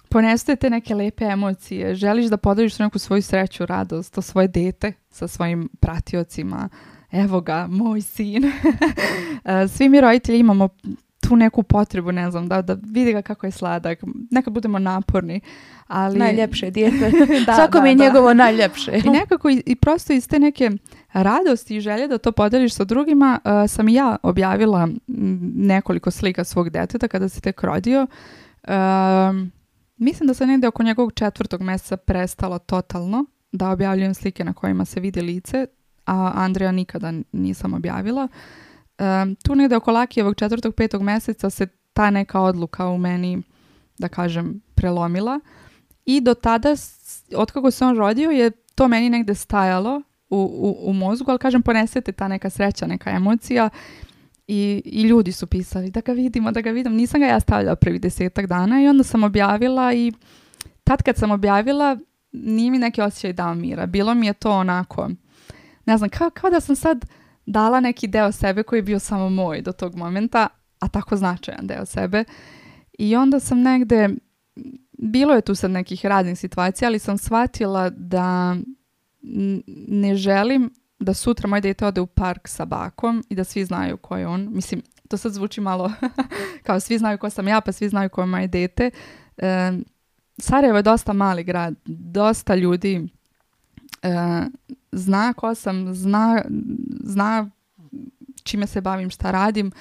Ponestaje te neke lepe emocije. Želiš da podeliš neku svoju sreću, radost, to svoje dete sa svojim pratiocima. Evo ga, moj sin. E, svi mi roditelji imamo tu neku potrebu, ne znam, da, da vidi ga kako je sladak. Neka budemo naporni, ali... Najljepše dijete. da, Svako mi je njegovo najljepše. I nekako i, prosto iz te neke radosti i želje da to podeliš sa drugima, e, sam i ja objavila nekoliko slika svog deteta kada se tek rodio. Mislim da se negdje oko njegovog četvrtog mjeseca prestalo totalno da objavljujem slike na kojima se vidi lice, a Andreja nikada nisam objavila. Um, tu negdje oko Lakijevog četvrtog, petog mjeseca se ta neka odluka u meni, da kažem, prelomila. I do tada, otkako se on rodio, je to meni negdje stajalo u, u, u mozgu, ali kažem, ponesete ta neka sreća, neka emocija i, I, ljudi su pisali da ga vidimo, da ga vidim. Nisam ga ja stavljala prvi desetak dana i onda sam objavila i tad kad sam objavila nije mi neki osjećaj dao mira. Bilo mi je to onako, ne znam, kao, kao da sam sad dala neki deo sebe koji je bio samo moj do tog momenta, a tako značajan deo sebe. I onda sam negde, bilo je tu sad nekih radnih situacija, ali sam shvatila da ne želim da sutra moj dete ode u park sa bakom i da svi znaju ko je on. Mislim, to sad zvuči malo kao svi znaju ko sam ja, pa svi znaju ko je moje dete. E, Sarajevo je dosta mali grad, dosta ljudi e, zna ko sam, zna, zna čime se bavim, šta radim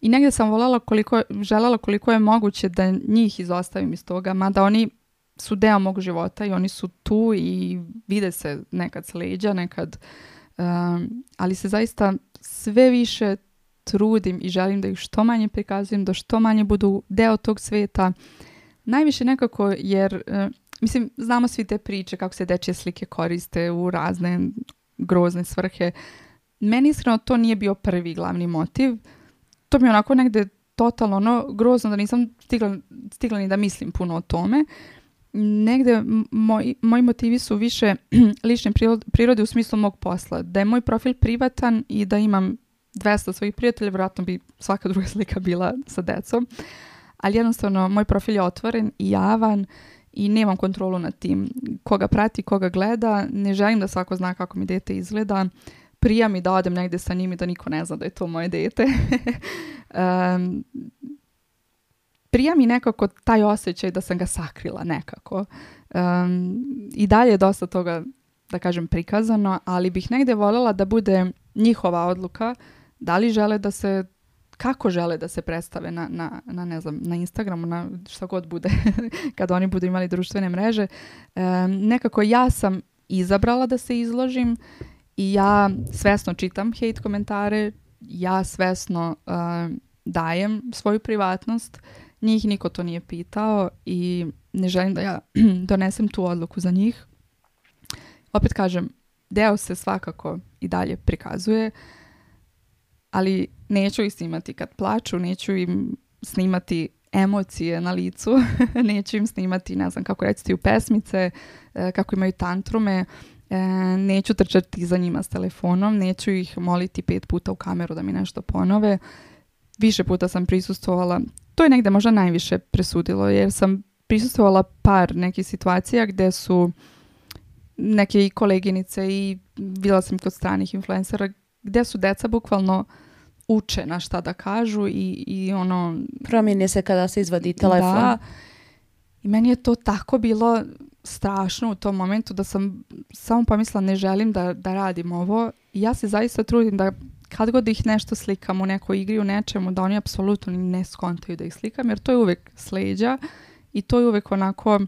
i negdje sam voljela koliko, željela koliko je moguće da njih izostavim iz toga, mada oni su deo mog života i oni su tu i vide se nekad s leđa, nekad ali se zaista sve više trudim i želim da ih što manje prikazujem, da što manje budu deo tog svijeta. Najviše nekako jer, mislim, znamo svi te priče kako se dečje slike koriste u razne grozne svrhe. Meni iskreno to nije bio prvi glavni motiv. To mi je onako negde totalno ono grozno da nisam stigla, stigla ni da mislim puno o tome negde moji, moji motivi su više lične prirode u smislu mog posla. Da je moj profil privatan i da imam 200 svojih prijatelja, vjerojatno bi svaka druga slika bila sa decom. Ali jednostavno, moj profil je otvoren i javan i nemam kontrolu nad tim. Koga prati, koga gleda, ne želim da svako zna kako mi dete izgleda. Prija mi da odem negde sa njim i da niko ne zna da je to moje dete. um, prija mi nekako taj osjećaj da sam ga sakrila nekako. Um, I dalje je dosta toga, da kažem, prikazano, ali bih negdje voljela da bude njihova odluka da li žele da se kako žele da se predstave na, na, na ne znam, na Instagramu, na što god bude, kad oni budu imali društvene mreže. Um, nekako ja sam izabrala da se izložim i ja svesno čitam hate komentare, ja svesno dajem svoju privatnost njih niko to nije pitao i ne želim da ja donesem tu odluku za njih. Opet kažem, deo se svakako i dalje prikazuje, ali neću ih snimati kad plaču, neću im snimati emocije na licu, neću im snimati, ne znam kako reći, u pesmice, e, kako imaju tantrume, e, neću trčati za njima s telefonom, neću ih moliti pet puta u kameru da mi nešto ponove. Više puta sam prisustvovala to je negdje možda najviše presudilo jer sam prisustvovala par nekih situacija gdje su neke i koleginice i bila sam kod stranih influencera gdje su deca bukvalno uče na šta da kažu i, i ono... ne se kada se izvadi telefon. I meni je to tako bilo strašno u tom momentu da sam samo pomislila ne želim da, da radim ovo. I ja se zaista trudim da kad god ih nešto slikam u nekoj igri, u nečemu, da oni apsolutno ne skontaju da ih slikam, jer to je uvek sleđa i to je uvek onako...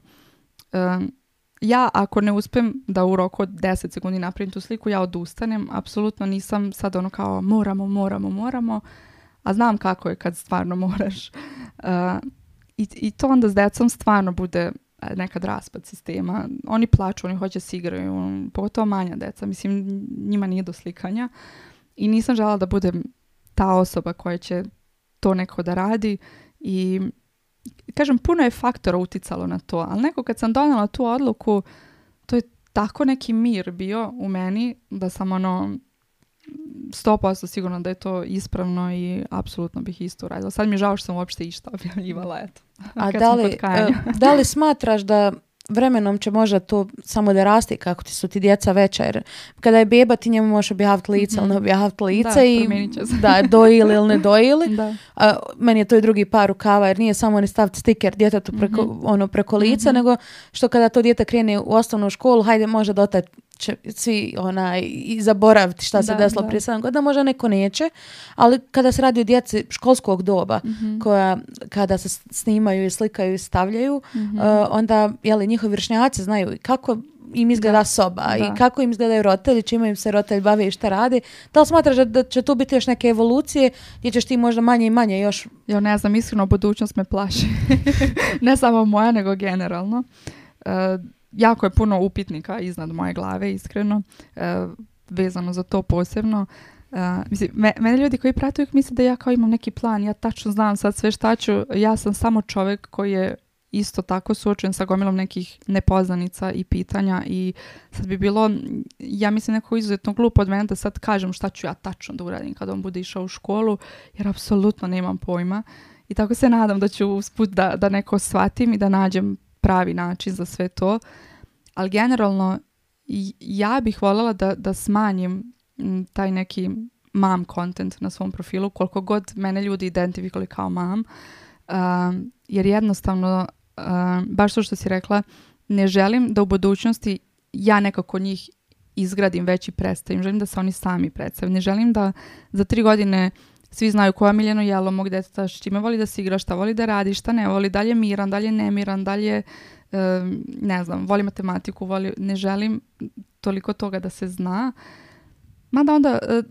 ja ako ne uspem da u roku od 10 sekundi napravim tu sliku, ja odustanem. Apsolutno nisam sad ono kao moramo, moramo, moramo. A znam kako je kad stvarno moraš. E, i, I to onda s decom stvarno bude e, nekad raspad sistema. Oni plaču, oni hoće se igraju, pogotovo manja deca. Mislim, njima nije do slikanja. I nisam žela da budem ta osoba koja će to neko da radi i kažem, puno je faktora uticalo na to, ali neko kad sam donijela tu odluku, to je tako neki mir bio u meni da sam ono 100% sigurno da je to ispravno i apsolutno bih isto uradila. Sad mi je žao što sam uopšte išta objavljivala, eto. A da li, e, da li smatraš da vremenom će možda to samo da rasti kako ti su ti djeca veća jer kada je beba ti njemu možeš objaviti lice mhm. ili ne objaviti lice da, i da dojili ili ne dojili da. A, meni je to i drugi par rukava jer nije samo ni staviti stiker djetetu preko, mhm. ono, preko lica mhm. nego što kada to dijete krene u osnovnu školu hajde može da će svi onaj, i zaboraviti šta se da, desilo prije 7 godina, možda neko neće, ali kada se radi o djeci školskog doba, mhm. koja kada se snimaju i slikaju i stavljaju, mhm. e, onda jeli, njihovi vršnjaci znaju kako im izgleda soba i kako im izgledaju roditelji, čime im se roditelj bave i šta radi. Da li smatraš da će tu biti još neke evolucije gdje ćeš ti možda manje i manje još... Ja ne znam, iskreno budućnost me plaši. ne samo moja, nego generalno. E, jako je puno upitnika iznad moje glave, iskreno, e, vezano za to posebno. E, mislim, mene ljudi koji prate uvijek misle da ja kao imam neki plan, ja tačno znam sad sve šta ću, ja sam samo čovjek koji je isto tako suočen sa gomilom nekih nepoznanica i pitanja i sad bi bilo, ja mislim neko izuzetno glupo od mene da sad kažem šta ću ja tačno da uradim kad on bude išao u školu, jer apsolutno nemam pojma. I tako se nadam da ću usput da, da neko shvatim i da nađem pravi način za sve to. Ali generalno ja bih voljela da, da smanjim taj neki mam content na svom profilu, koliko god mene ljudi identifikali kao mam, um, jer jednostavno, um, baš to što si rekla, ne želim da u budućnosti ja nekako njih izgradim već i predstavim. Želim da se oni sami predstavim, Ne želim da za tri godine svi znaju koja je miljeno jelo mog djeteta, s čime voli da se igra, šta voli da radi, šta ne voli, dalje miran, dalje nemiran, dalje ne znam, voli matematiku, voli, ne želim toliko toga da se zna. Mada onda, e,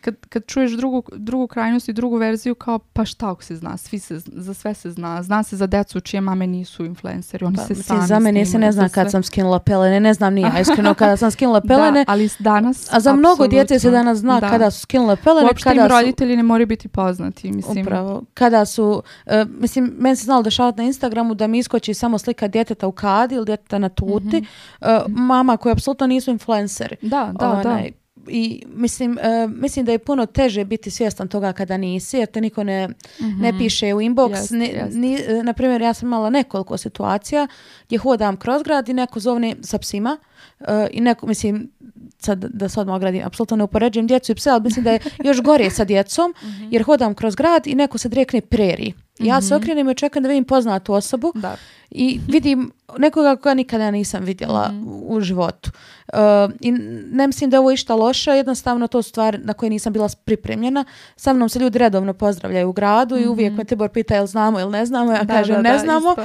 kad, kad čuješ drugu, drugu krajnost i drugu verziju, kao, pa šta ako se zna, svi se, za sve se zna, zna se za decu čije mame nisu influenceri, oni pa, se sami Za mene se ne zna kad sam skinula pelene, ne znam ni ja, iskreno kada sam skinula pelene. Da, ali danas, A za mnogo djece se danas zna da. kada su skinule pelene. Uopšte kada im su... roditelji ne moraju biti poznati, mislim. Upravo, kada su, e, mislim, meni se znalo dešavati na Instagramu da mi iskoči samo slika djeteta u kadi ili djeteta na tuti, mhm. e, mama koja apsolutno nisu influenceri. Da, da, da i mislim, e, mislim da je puno teže biti svjestan toga kada nisi, jer te niko ne, ne mhm. piše u inbox. ni, e, na primjer, ja sam imala nekoliko situacija gdje hodam kroz grad i neko zovne sa psima e, i neko, mislim, sad da se odmah ogradim, apsolutno ne upoređujem djecu i pse, ali mislim da je još gore sa djecom, mhm. jer hodam kroz grad i neko se drekne preri. Ja se mhm. okrenem i očekujem da vidim poznatu osobu da. i vidim nekoga koja nikada nisam vidjela mhm. u životu. Uh, I ne mislim da je ovo išta loše, jednostavno to stvar stvar na koje nisam bila pripremljena. Sa mnom se ljudi redovno pozdravljaju u gradu i uvijek mhm. me Tibor pita jel znamo ili ne znamo, ja kažem ne znamo.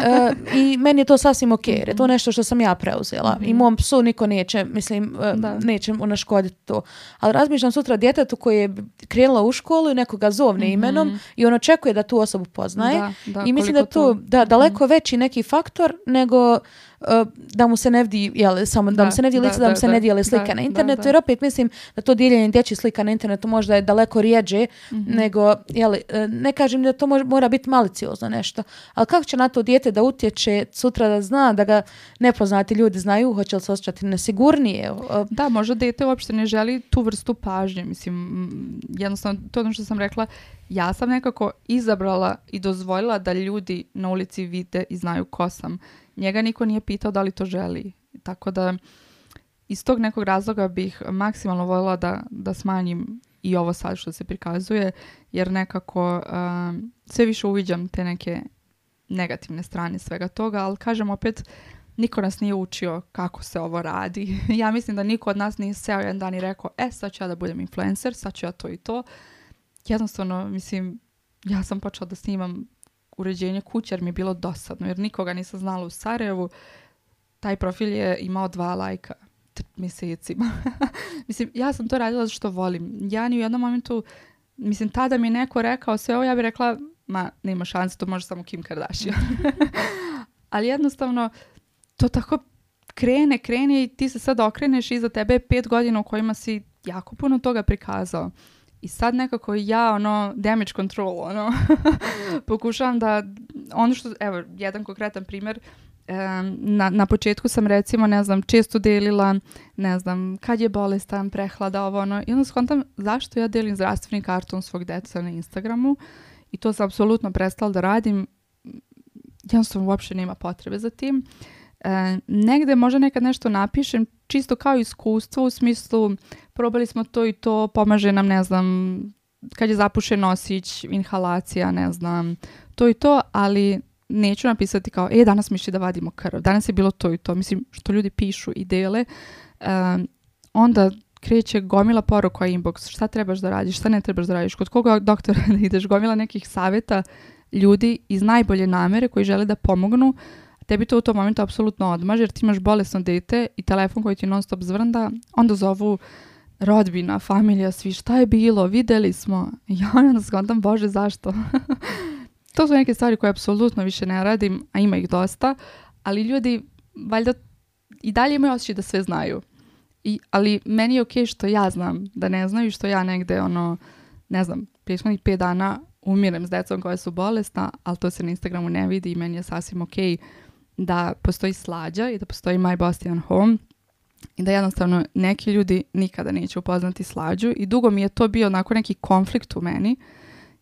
Uh, I meni je to sasvim ok, jer je to nešto što sam ja preuzela. I mom psu niko neće, mislim, uh, neće mu naškoditi to. Ali razmišljam sutra djetetu koje je krenula u školu i nekoga zovne imenom i on očekuje da tu osobu osobu poznaje. I mislim da tu da, daleko mhm. veći neki faktor nego Uh, da mu se ne vidi jel, samo da, mu se ne vidi lice, da, mu se ne dijele slike na internetu, jer opet mislim da to dijeljenje dječjih slika na internetu možda je daleko rijeđe mm-hmm. nego, jel, uh, ne kažem da to mora biti maliciozno nešto, ali kako će na to dijete da utječe sutra da zna da ga nepoznati ljudi znaju, hoće li se osjećati nesigurnije? Uh, da, možda dijete uopšte ne želi tu vrstu pažnje, mislim, jednostavno, to je ono što sam rekla, ja sam nekako izabrala i dozvolila da ljudi na ulici vide i znaju ko sam njega niko nije pitao da li to želi. Tako da iz tog nekog razloga bih maksimalno voljela da, da smanjim i ovo sad što se prikazuje, jer nekako um, sve više uviđam te neke negativne strane svega toga, ali kažem opet, niko nas nije učio kako se ovo radi. ja mislim da niko od nas nije seo jedan dan i rekao, e sad ću ja da budem influencer, sad ću ja to i to. Jednostavno, mislim, ja sam počela da snimam uređenje kuće jer mi je bilo dosadno jer nikoga nisam znala u Sarajevu. Taj profil je imao dva lajka mjesecima. mislim, ja sam to radila što volim. Ja ni u jednom momentu, mislim, tada mi je neko rekao sve ovo, ja bih rekla, ma, nema šanse, to može samo Kim Kardashian. Ali jednostavno, to tako krene, krene i ti se sad okreneš za tebe pet godina u kojima si jako puno toga prikazao. I sad nekako ja, ono, damage control, ono, pokušavam da, ono što, evo, jedan konkretan primjer, na, na početku sam recimo, ne znam, često delila, ne znam, kad je bolestan, prehlada, ovo ono, i onda skontam zašto ja delim zdravstveni karton svog deca na Instagramu i to sam apsolutno prestala da radim, jednostavno uopšte nema potrebe za tim. E, negde možda nekad nešto napišem, čisto kao iskustvo u smislu probali smo to i to, pomaže nam, ne znam, kad je zapušen nosić, inhalacija, ne znam, to i to, ali neću napisati kao, e, danas mi išli da vadimo krv, danas je bilo to i to. Mislim, što ljudi pišu i dele, onda kreće gomila poruka inbox, šta trebaš da radiš, šta ne trebaš da radiš, kod koga doktora da ideš, gomila nekih savjeta, ljudi iz najbolje namere koji žele da pomognu, tebi to u tom momentu apsolutno odmaže jer ti imaš bolesno dete i telefon koji ti non stop zvrnda, onda zovu rodbina, familija, svi, šta je bilo, videli smo. Ja onda skontam, bože, zašto? to su neke stvari koje apsolutno više ne radim, a ima ih dosta, ali ljudi valjda i dalje imaju osjećaj da sve znaju. I, ali meni je okej okay što ja znam da ne znaju što ja negde, ono, ne znam, pet dana umirem s decom koja su bolesna, ali to se na Instagramu ne vidi i meni je sasvim okej okay da postoji slađa i da postoji My Boston Home – i da jednostavno neki ljudi nikada neće upoznati slađu i dugo mi je to bio onako neki konflikt u meni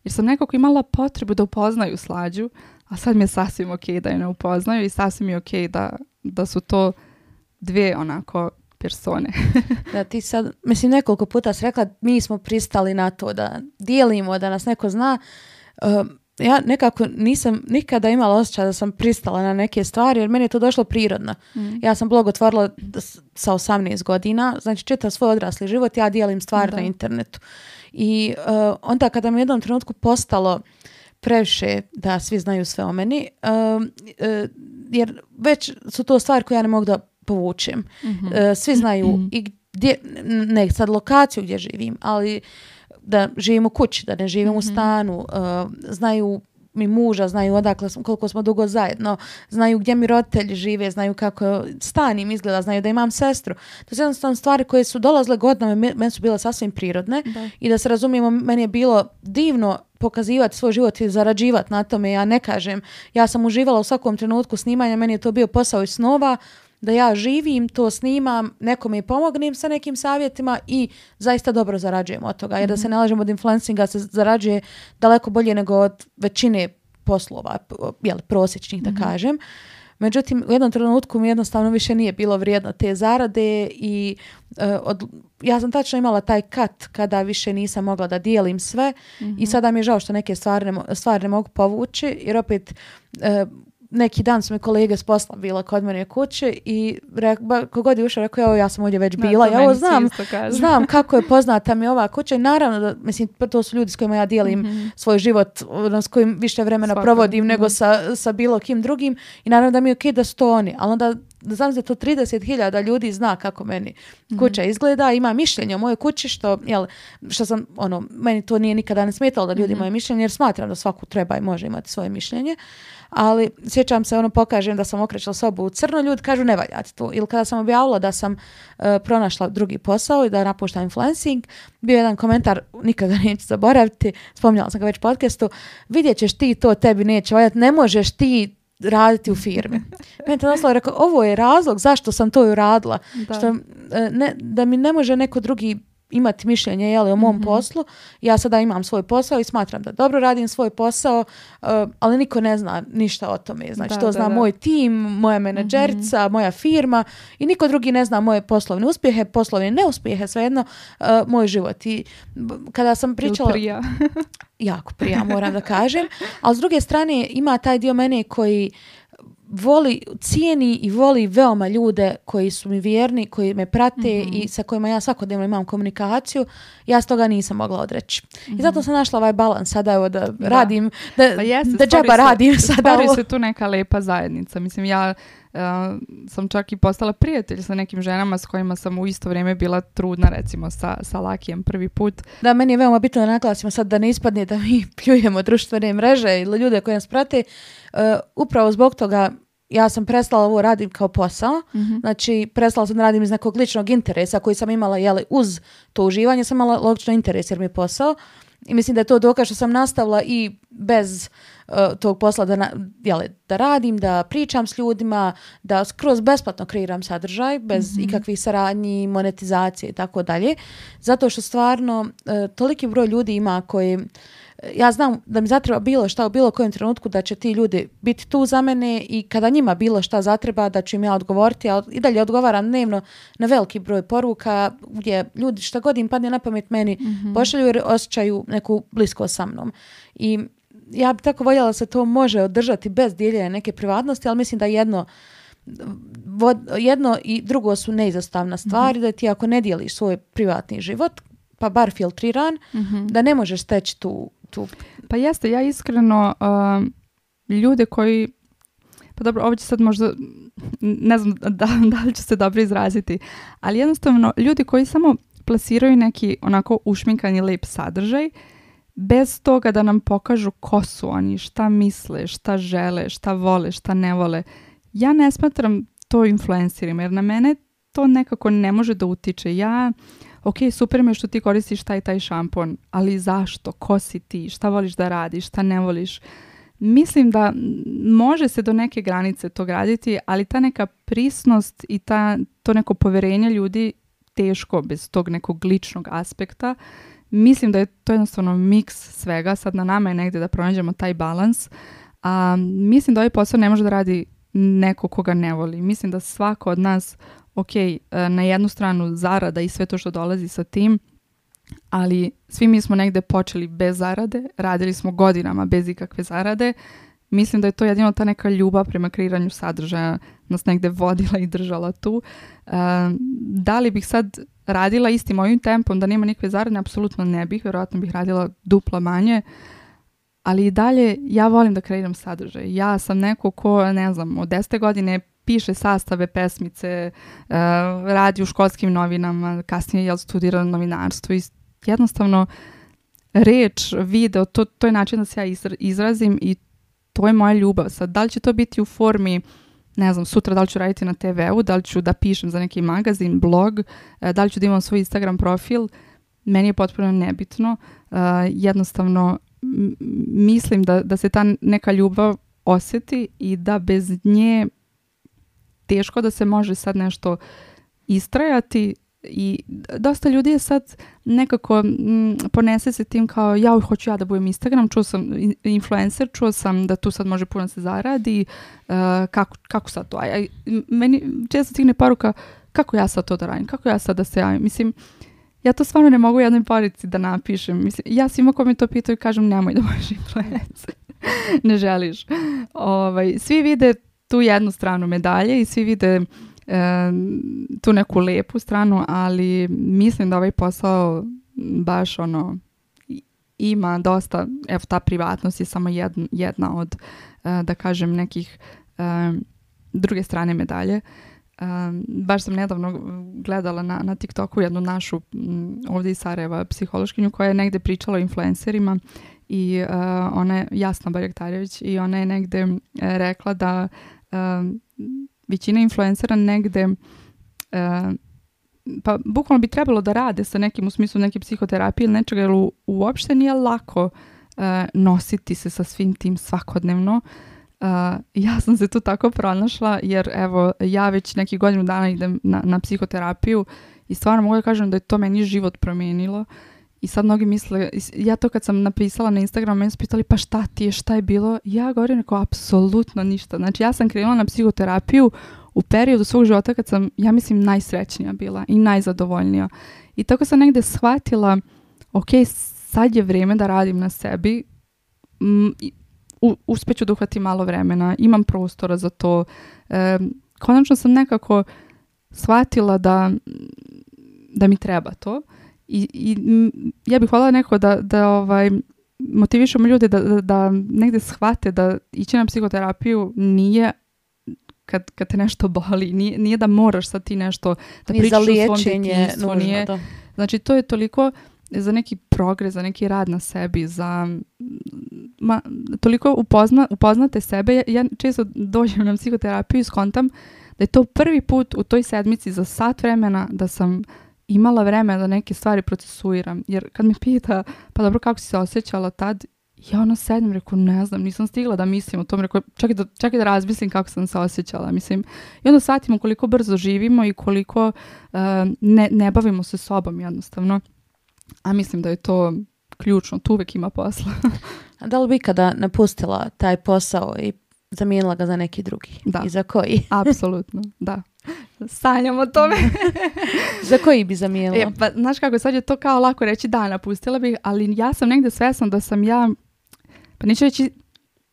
jer sam nekako imala potrebu da upoznaju slađu, a sad mi je sasvim ok da je ne upoznaju i sasvim je ok da, da su to dve onako persone. da, ti sad, mislim, nekoliko puta si rekla, mi smo pristali na to da dijelimo, da nas neko zna ja nekako nisam nikada imala osjećaj da sam pristala na neke stvari jer meni je to došlo prirodno. Mm. Ja sam blog otvorila sa 18 godina, znači čitav svoj odrasli život, ja dijelim stvari na internetu. I e, onda kada mi u jednom trenutku postalo previše da svi znaju sve o meni, e, e, jer već su to stvari koje ja ne mogu da povučem. Mhm. Svi znaju mhm. i gdje, ne sad lokaciju gdje živim, ali da u kući, da ne živim u mhm. stanu, uh, znaju mi muža, znaju odakle, koliko smo dugo zajedno, znaju gdje mi roditelji žive, znaju kako stan im izgleda, znaju da imam sestru. To su jednostavno stvari koje su dolazile godinama, meni su bile sasvim prirodne i da se razumijemo, meni je bilo divno pokazivati svoj život i zarađivati na tome. Ja ne kažem, ja sam uživala u svakom trenutku snimanja, meni je to bio posao i snova, da ja živim, to snimam, nekom i pomognem sa nekim savjetima i zaista dobro zarađujem od toga. Jer da se mhm. ne lažem od influencinga se zarađuje daleko bolje nego od većine poslova, jel, prosječnih da mhm. kažem. Međutim, u jednom trenutku mi jednostavno više nije bilo vrijedno te zarade i e, ja sam tačno imala taj kat kada više nisam mogla da dijelim sve i mhm. sada mi je žao što neke stvari ne, mogu povući jer opet e, neki dan su mi kolege s posla bila kod mene kuće i tko kogod je ušao rekao, evo ja sam ovdje već bila, ja ovo znam, znam kako je poznata mi ova kuća i naravno, da, mislim, to su ljudi s kojima ja dijelim mhm. svoj život, ono, s kojim više vremena provodim nego sa, sa bilo kim drugim i naravno da mi je okej okay da su to oni, ali onda znam da to 30.000 ljudi zna kako meni mhm. kuća izgleda, ima mišljenje o mojoj kući što, jel, što sam, ono, meni to nije nikada ne smetalo da ljudi imaju mhm. mišljenje jer smatram da svaku treba i može imati svoje mišljenje ali sjećam se, ono pokažem da sam okrećala sobu u crno, ljudi kažu ne valja to. Ili kada sam objavila da sam e, pronašla drugi posao i da napuštam influencing, bio jedan komentar, nikada neću zaboraviti, spominjala sam ga već podcastu, vidjet ćeš ti to, tebi neće valjati, ne možeš ti raditi u firmi. Meni je rekao, ovo je razlog zašto sam to uradila. Da. Što, e, ne, da mi ne može neko drugi imati mišljenje li o mom mhm. poslu. Ja sada imam svoj posao i smatram da dobro radim svoj posao, e, ali niko ne zna ništa o tome. Znači to zna moj tim, moja mhm. menadžerica, moja firma i niko drugi ne zna moje poslovne uspjehe, poslovne neuspjehe, svejedno uh, moj život. I kada sam pričala... jako prija, moram da kažem. Ali s druge strane ima taj dio mene koji voli, cijeni i voli veoma ljude koji su mi vjerni, koji me prate mhm. i sa kojima ja svakodnevno imam komunikaciju, ja toga nisam mogla odreći. I mhm. zato sam našla ovaj balans sada evo da, radim, da, pa da džaba se, radim sada. se tu neka lepa zajednica. Mislim, ja sam čak i postala prijatelj sa nekim ženama s kojima sam u isto vrijeme bila trudna recimo sa, sa Lakijem prvi put. Da, meni je veoma bitno da naglasimo sad da ne ispadne da mi pljujemo društvene mreže ili ljude koje nas prate. E, upravo zbog toga ja sam prestala ovo radim kao posao, mhm. znači prestala sam da radim iz nekog ličnog interesa koji sam imala jeli, uz to uživanje, sam imala logično interes jer mi je posao i mislim da je to dokaz što sam nastavila i bez Eh, tog posla da, da radim, da pričam s ljudima, da skroz besplatno kreiram sadržaj bez mhm. ikakvih saradnji, monetizacije i tako dalje. Zato što stvarno eh, toliki broj ljudi ima koji eh, ja znam da mi zatreba bilo šta u bilo kojem trenutku da će ti ljudi biti tu za mene i kada njima bilo šta zatreba da ću im ja odgovoriti, a i dalje odgovaram dnevno na veliki broj poruka gdje ljudi šta god im padne na pamet meni mhm. pošalju jer osjećaju neku blisko sa mnom. I ja bi tako voljela da se to može održati bez dijeljenja neke privatnosti, ali mislim da jedno jedno i drugo su neizostavna stvar mhm. da ti ako ne dijeliš svoj privatni život, pa bar filtriran, mhm. da ne možeš steći tu, tu... Pa jeste, ja iskreno uh, ljude koji pa dobro, ovdje sad možda, ne znam da, li će se dobro izraziti, ali jednostavno ljudi koji samo plasiraju neki onako ušminkani lep sadržaj, bez toga da nam pokažu ko su oni, šta misle, šta žele, šta vole, šta ne vole. Ja ne smatram to influencerima, jer na mene to nekako ne može da utiče. Ja, ok, super me što ti koristiš taj taj šampon, ali zašto, ko si ti, šta voliš da radiš, šta ne voliš. Mislim da može se do neke granice to graditi, ali ta neka prisnost i ta, to neko poverenje ljudi teško bez tog nekog ličnog aspekta Mislim da je to jednostavno miks svega, sad na nama je negdje da pronađemo taj balans. A, mislim da ovaj posao ne može da radi neko koga ne voli. Mislim da svako od nas, ok, e, na jednu stranu zarada i sve to što dolazi sa tim, ali svi mi smo negdje počeli bez zarade, radili smo godinama bez ikakve zarade. Mislim da je to jedino ta neka ljubav prema kreiranju sadržaja nas negdje vodila i držala tu. E, da li bih sad radila istim ovim tempom, da nema nikakve zarade, apsolutno ne bih, vjerojatno bih radila duplo manje, ali i dalje ja volim da kreiram sadržaj. Ja sam neko ko, ne znam, od 10. godine piše sastave pesmice, e, radi u školskim novinama, kasnije je studira novinarstvo i jednostavno reč, video, to, to je način da se ja izrazim i to je moja ljubav. Sad, da li će to biti u formi ne znam, sutra da li ću raditi na TV-u, da li ću da pišem za neki magazin, blog, e, da li ću da imam svoj Instagram profil, meni je potpuno nebitno. E, jednostavno, mislim da, da se ta neka ljubav osjeti i da bez nje teško da se može sad nešto istrajati i dosta ljudi je sad nekako mm, ponese se tim kao ja hoću ja da budem Instagram, čuo sam influencer, čuo sam da tu sad može puno se zaradi, e, kako, kako sad to? a aj, meni često stigne paruka kako ja sad to da radim, kako ja sad da se javim. Mislim, ja to stvarno ne mogu jednoj porici da napišem. Mislim, ja svima ko mi to pitaju kažem nemoj da budeš influencer. ne želiš. Ovaj, svi vide tu jednu stranu medalje i svi vide tu neku lepu stranu, ali mislim da ovaj posao baš ono ima dosta, evo ta privatnost je samo jedna od, e, da kažem, nekih e, druge strane medalje. E, baš sam nedavno gledala na, na TikToku jednu našu ovdje iz Sarajeva psihološkinju koja je negdje pričala o influencerima i ona je, Jasna Barjaktarević, i ona je negdje rekla da većina influencera negde e, pa bukvalno bi trebalo da rade sa nekim u smislu neke psihoterapije ili nečega jer u, uopšte nije lako e, nositi se sa svim tim svakodnevno. E, ja sam se tu tako pronašla jer evo ja već neki godinu dana idem na, na psihoterapiju i stvarno mogu da kažem da je to meni život promijenilo. I sad mnogi misle, ja to kad sam napisala na Instagramu, meni su pitali pa šta ti je, šta je bilo? Ja govorim neko apsolutno ništa. Znači ja sam krenula na psihoterapiju u periodu svog života kad sam, ja mislim, najsrećnija bila i najzadovoljnija. I tako sam negde shvatila, ok, sad je vrijeme da radim na sebi, mm, uspeću da malo vremena, imam prostora za to. konačno sam nekako shvatila da, da mi treba to. I, ja bih hvala neko da, da ovaj, motivišemo ljude da, da, da negdje shvate da ići na psihoterapiju nije kad, kad te nešto boli, nije, nije da moraš sad ti nešto da pričaš o svom nije, da. Znači to je toliko za neki progres, za neki rad na sebi, za ma, toliko upozna, upoznate sebe. Ja, ja često dođem na psihoterapiju i skontam da je to prvi put u toj sedmici za sat vremena da sam imala vremena da neke stvari procesuiram. Jer kad me pita, pa dobro, kako si se osjećala tad, ja ono sedim, rekao, ne znam, nisam stigla da mislim o tom, Čak i da, da razmislim kako sam se osjećala, mislim. I onda shvatimo koliko brzo živimo i koliko eh, ne, ne bavimo se sobom jednostavno. A mislim da je to ključno, tu uvek ima posla. da li bi kada napustila taj posao i zamijenila ga za neki drugi? I za koji? Apsolutno, da sanjam o tome. za koji bi zamijela? E, pa, znaš kako, sad je to kao lako reći da, napustila bih, ali ja sam negdje svjesna da sam ja, pa neću reći,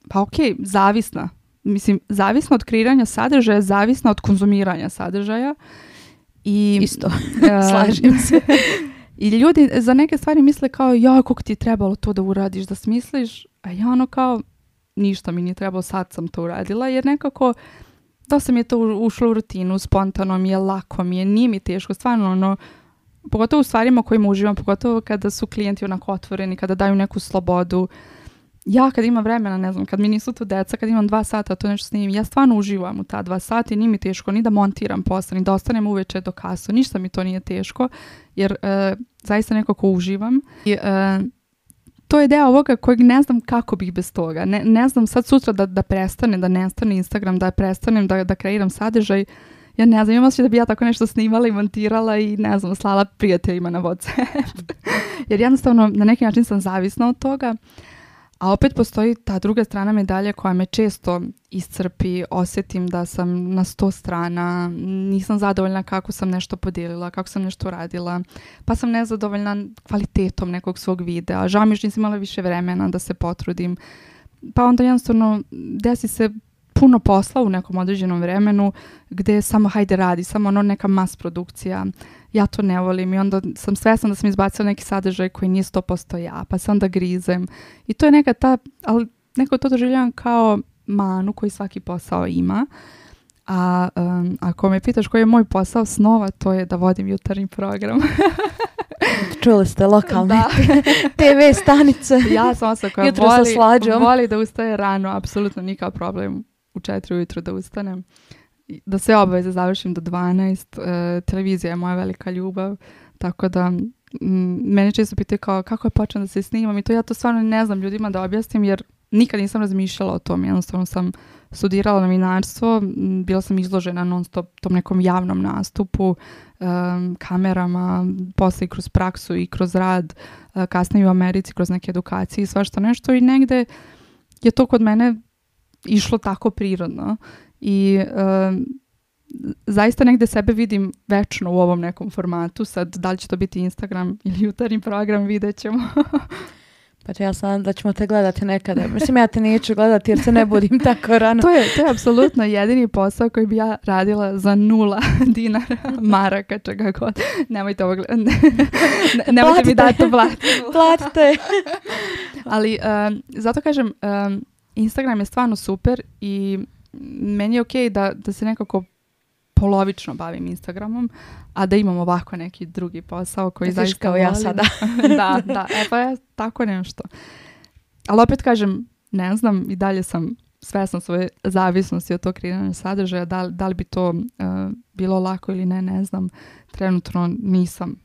pa ok, zavisna. Mislim, zavisna od kreiranja sadržaja, zavisna od konzumiranja sadržaja. I, Isto, e, slažem se. I ljudi za neke stvari misle kao, ja, kako ti trebalo to da uradiš, da smisliš, a ja ono kao, ništa mi nije trebalo, sad sam to uradila, jer nekako dosta mi je to ušlo u rutinu, spontano mi je, lako mi je, nije mi teško, stvarno ono, pogotovo u stvarima kojima uživam, pogotovo kada su klijenti onako otvoreni, kada daju neku slobodu. Ja kad imam vremena, ne znam, kad mi nisu tu deca, kad imam dva sata, to nešto snimim, ja stvarno uživam u ta dva sata i nije mi teško ni da montiram posle, ni da ostanem uveče do kasu, ništa mi to nije teško, jer e, zaista nekako uživam. I, eh, to je deo ovoga kojeg ne znam kako bih bez toga. Ne, ne znam sad sutra da, da prestane, da nestane Instagram, da prestanem, da, da kreiram sadržaj. Ja ne znam, imam se da bi ja tako nešto snimala i montirala i ne znam, slala prijateljima na WhatsApp. Jer jednostavno na neki način sam zavisna od toga. A opet postoji ta druga strana medalje koja me često iscrpi, osjetim da sam na sto strana, nisam zadovoljna kako sam nešto podijelila, kako sam nešto radila, pa sam nezadovoljna kvalitetom nekog svog videa, žao mi što nisam imala više vremena da se potrudim, pa onda jednostavno desi se puno posla u nekom određenom vremenu gdje samo hajde radi, samo ono neka mas produkcija, ja to ne volim i onda sam svesna da sam izbacila neki sadržaj koji nije 100% ja, pa se onda grizem. I to je neka ta, ali neko to doživljavam kao manu koji svaki posao ima. A ako me pitaš koji je moj posao snova, to je da vodim jutarnji program. Čuli ste lokalne TV stanice. ja sam osoba koja voli, voli da ustaje rano, apsolutno nikakav problem u četiri ujutru da ustanem da sve obaveze završim do 12. E, televizija je moja velika ljubav, tako da mene često pitaju kao kako je počeo da se snimam i to ja to stvarno ne znam ljudima da objasnim jer nikad nisam razmišljala o tom, jednostavno sam studirala novinarstvo, bila sam izložena non stop tom nekom javnom nastupu, um, kamerama, posle i kroz praksu i kroz rad, e, kasnije u Americi, kroz neke edukacije i svašta nešto i negde je to kod mene išlo tako prirodno i zaista negde sebe vidim večno u ovom nekom formatu. Sad, da li će to biti Instagram ili jutarnji program, vidjet ćemo. pa ja sam da ćemo te gledati nekada. Mislim, ja te neću gledati jer se ne budim tako rano. to, je, to je apsolutno jedini posao koji bi ja radila za nula dinara, maraka, čega god. Nemojte ovo gledati. Ne, nemojte mi dati to Platite. Ali, zato kažem, Instagram je stvarno super i meni je ok da, da se nekako polovično bavim Instagramom, a da imam ovako neki drugi posao koji da kao ja sada. da, da, e pa ja tako nešto. Ali opet kažem, ne znam, i dalje sam svesna svoje zavisnosti od tog kreiranja sadržaja, da, da li bi to uh, bilo lako ili ne, ne znam. Trenutno nisam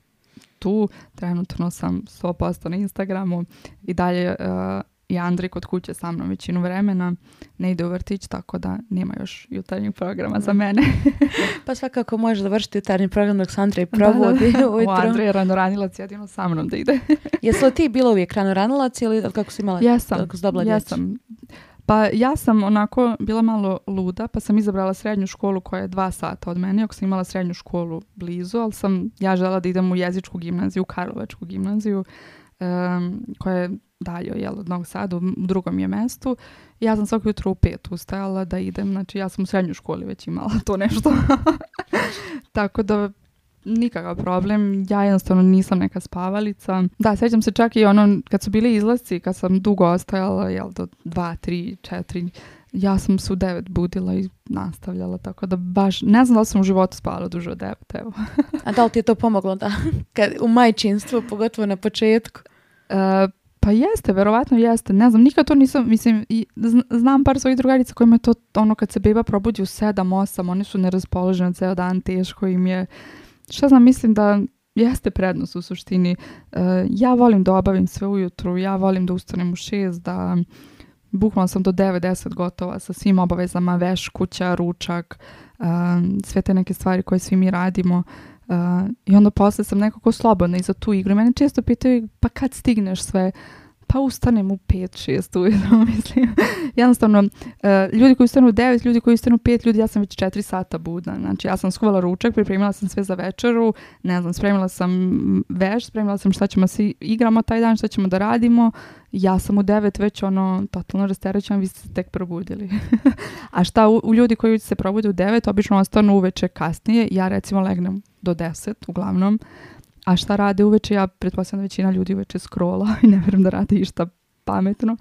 tu, trenutno sam 100% na Instagramu i dalje uh, i andri kod kuće sa mnom većinu vremena, ne ide u vrtić, tako da nema još jutarnjeg programa za mhm. mene. pa svakako možeš završiti jutarnji program dok se Andrej provodi ujutro. O, Andrej je ranoranilac, jedino sa mnom da ide. Jesi li ti bila uvijek ranoranilac ili kako si imala? Jesam, jesam. Pa ja sam onako bila malo luda, pa sam izabrala srednju školu koja je dva sata od mene, ako sam imala srednju školu blizu, ali sam ja žela da idem u jezičku gimnaziju, u Karlovačku gimnaziju, koja je dalje jel, od Sada, u drugom je mestu. Ja sam svako jutro u pet ustajala da idem, znači ja sam u srednjoj školi već imala to nešto. Tako da nikakav problem, ja jednostavno nisam neka spavalica. Da, sjećam se čak i ono, kad su bili izlasci, kad sam dugo ostajala, jel, do dva, tri, četiri, ja sam se u devet budila i nastavljala, tako da baš, ne znam da li sam u životu spala duže od devet, A da li ti je to pomoglo, da? Kad, u majčinstvu, pogotovo na početku? E, pa jeste, verovatno jeste. Ne znam, nikad to nisam, mislim, i znam par svojih drugarica kojima je to ono kad se beba probudi u 7-8, one su neraspoložene ceo dan, teško im je. Šta znam, mislim da jeste prednost u suštini. Eh, ja volim da obavim sve ujutru, ja volim da ustanem u 6, da bukvalno sam do 9-10 gotova sa svim obavezama, veš, kuća, ručak, eh, sve te neke stvari koje svi mi radimo. I onda posle sam nekako slobodna i za tu igru. Mene često pitaju pa kad stigneš sve pa ustanem u 5-6 ujutro, mislim. Jednostavno, eh, ljudi koji ustanu u 9, ljudi koji ustanu u 5, ljudi, ja sam već 4 sata budna. Znači, ja sam skuvala ručak, pripremila sam sve za večeru, ne znam, spremila sam veš, spremila sam šta ćemo si igramo taj dan, šta ćemo da radimo. Ja sam u 9 već ono, totalno rasterećena, vi ste se tek probudili. A šta u, u, ljudi koji se probude u 9, obično ostanu uveče kasnije, ja recimo legnem do 10 uglavnom a šta rade uveče? Ja pretpostavljam da većina ljudi uveče scrolla i ne vjerujem da rade išta pametno.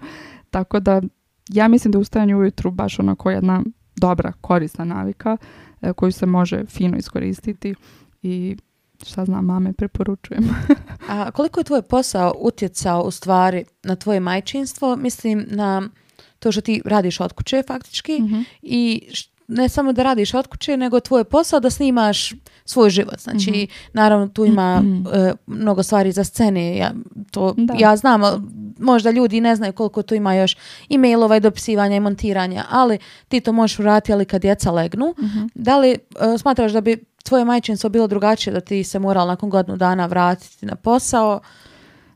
Tako da ja mislim da je ustajanje ujutru baš onako jedna dobra, korisna navika e, koju se može fino iskoristiti i šta znam, mame preporučujem. A koliko je tvoj posao utjecao u stvari na tvoje majčinstvo? Mislim na to što ti radiš od kuće faktički mhm. i ne samo da radiš od kuće, nego tvoj posao da snimaš svoj život. Znači, mhm. naravno tu ima mhm. e, mnogo stvari za scene. Ja, to, ja znam, možda ljudi ne znaju koliko tu ima još i mailova i dopisivanja i montiranja, ali ti to možeš vratiti, ali kad djeca legnu. Mhm. Da li e, smatraš da bi tvoje majčinstvo bilo drugačije da ti se moral nakon godinu dana vratiti na posao?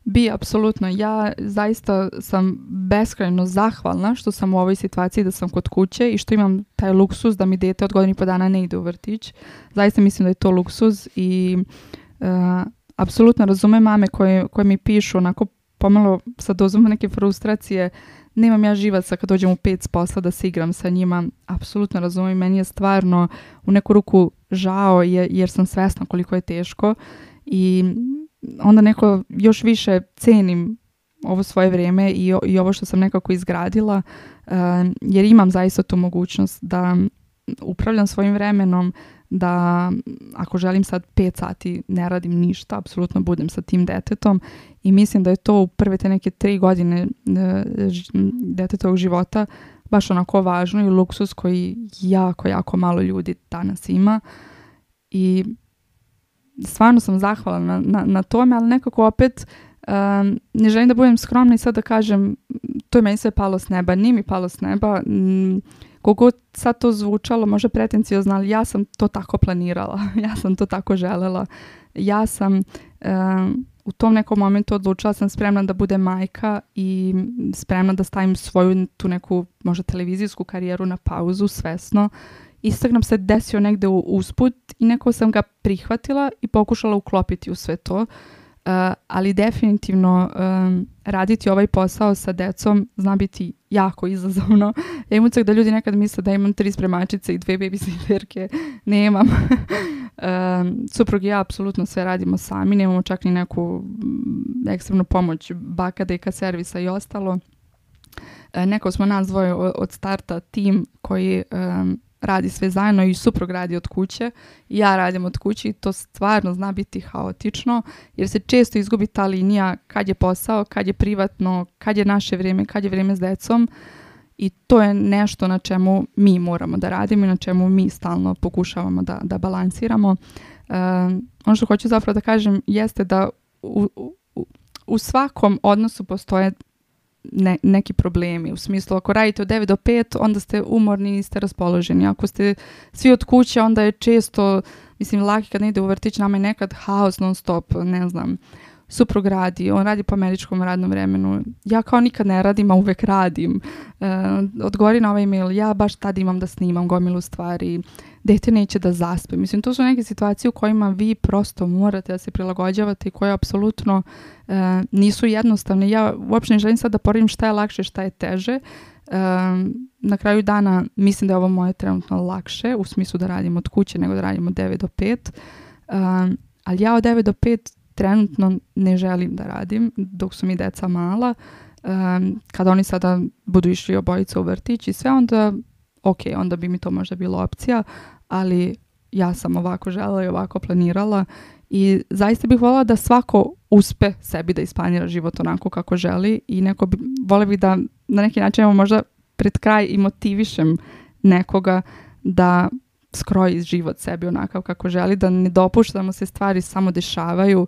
Bi, apsolutno. Ja zaista sam beskrajno zahvalna što sam u ovoj situaciji da sam kod kuće i što imam taj luksus da mi dete od godinu i po dana ne ide u vrtić. Zaista mislim da je to luksuz i e, apsolutno razumem mame koje, koje mi pišu onako pomalo sa dozom neke frustracije nemam ja živaca kad dođem u pet s posla da se igram sa njima. Apsolutno razumem. meni je stvarno u neku ruku žao jer, jer sam svesna koliko je teško i onda neko još više cenim ovo svoje vrijeme i, i ovo što sam nekako izgradila eh, jer imam zaista tu mogućnost da upravljam svojim vremenom da ako želim sad pet sati ne radim ništa, apsolutno budem sa tim detetom i mislim da je to u prve te neke tri godine eh, detetovog života baš onako važno i luksus koji jako, jako malo ljudi danas ima i stvarno sam zahvalna na, na, tome, ali nekako opet ne želim da budem skromna i sad da kažem to je meni sve palo s neba, nije mi palo s neba. Mm, koliko sad to zvučalo, može pretenciozno ali ja sam to tako planirala, ja sam to tako želela. Ja sam u tom nekom momentu odlučila sam spremna da bude majka i spremna da stavim svoju tu neku možda televizijsku karijeru na pauzu svesno. Instagram se desio negde usput i neko sam ga prihvatila i pokušala uklopiti u sve to. Eh, ali definitivno ehm, raditi ovaj posao sa decom zna biti jako izazovno. Ja imam da ljudi nekad misle da imam tri spremačice i dve babysitterke. Nemam. um, suprug i ja apsolutno sve radimo sami, nemamo čak ni neku mm, ekstremnu pomoć baka, deka, servisa i ostalo. Nekako eh, neko smo nas dvoje od starta tim koji um, radi sve zajedno i suprug radi od kuće i ja radim od kuće i to stvarno zna biti haotično jer se često izgubi ta linija kad je posao, kad je privatno, kad je naše vrijeme, kad je vrijeme s decom i to je nešto na čemu mi moramo da radimo i na čemu mi stalno pokušavamo da, da balansiramo. Eh, ono što hoću zapravo da kažem jeste da u, u, u svakom odnosu postoje neki problemi. U smislu, ako radite od 9 do 5, onda ste umorni i niste raspoloženi. Ako ste svi od kuće, onda je često, mislim, laki kad ne ide u vrtić, nama je nekad haos non stop, ne znam. Suprug radi, on radi po američkom radnom vremenu. Ja kao nikad ne radim, a uvek radim. E, odgovori na ovaj email, ja baš tad imam da snimam gomilu stvari dete neće da zaspe. Mislim, to su neke situacije u kojima vi prosto morate da se prilagođavate i koje apsolutno e, nisu jednostavne. Ja uopšte ne želim sad da porim šta je lakše, šta je teže. E, na kraju dana mislim da je ovo moje trenutno lakše, u smislu da radim od kuće nego da radim od 9 do 5. E, ali ja od 9 do 5 trenutno ne želim da radim dok su mi deca mala. Kad kada oni sada budu išli obojica u vrtić i sve, onda ok, onda bi mi to možda bilo opcija, ali ja sam ovako žela i ovako planirala i zaista bih voljela da svako uspe sebi da isplanira život onako kako želi i neko bi, vole bi da na neki način možda pred kraj i motivišem nekoga da skroji život sebi onakav kako želi, da ne dopušta da mu se stvari samo dešavaju.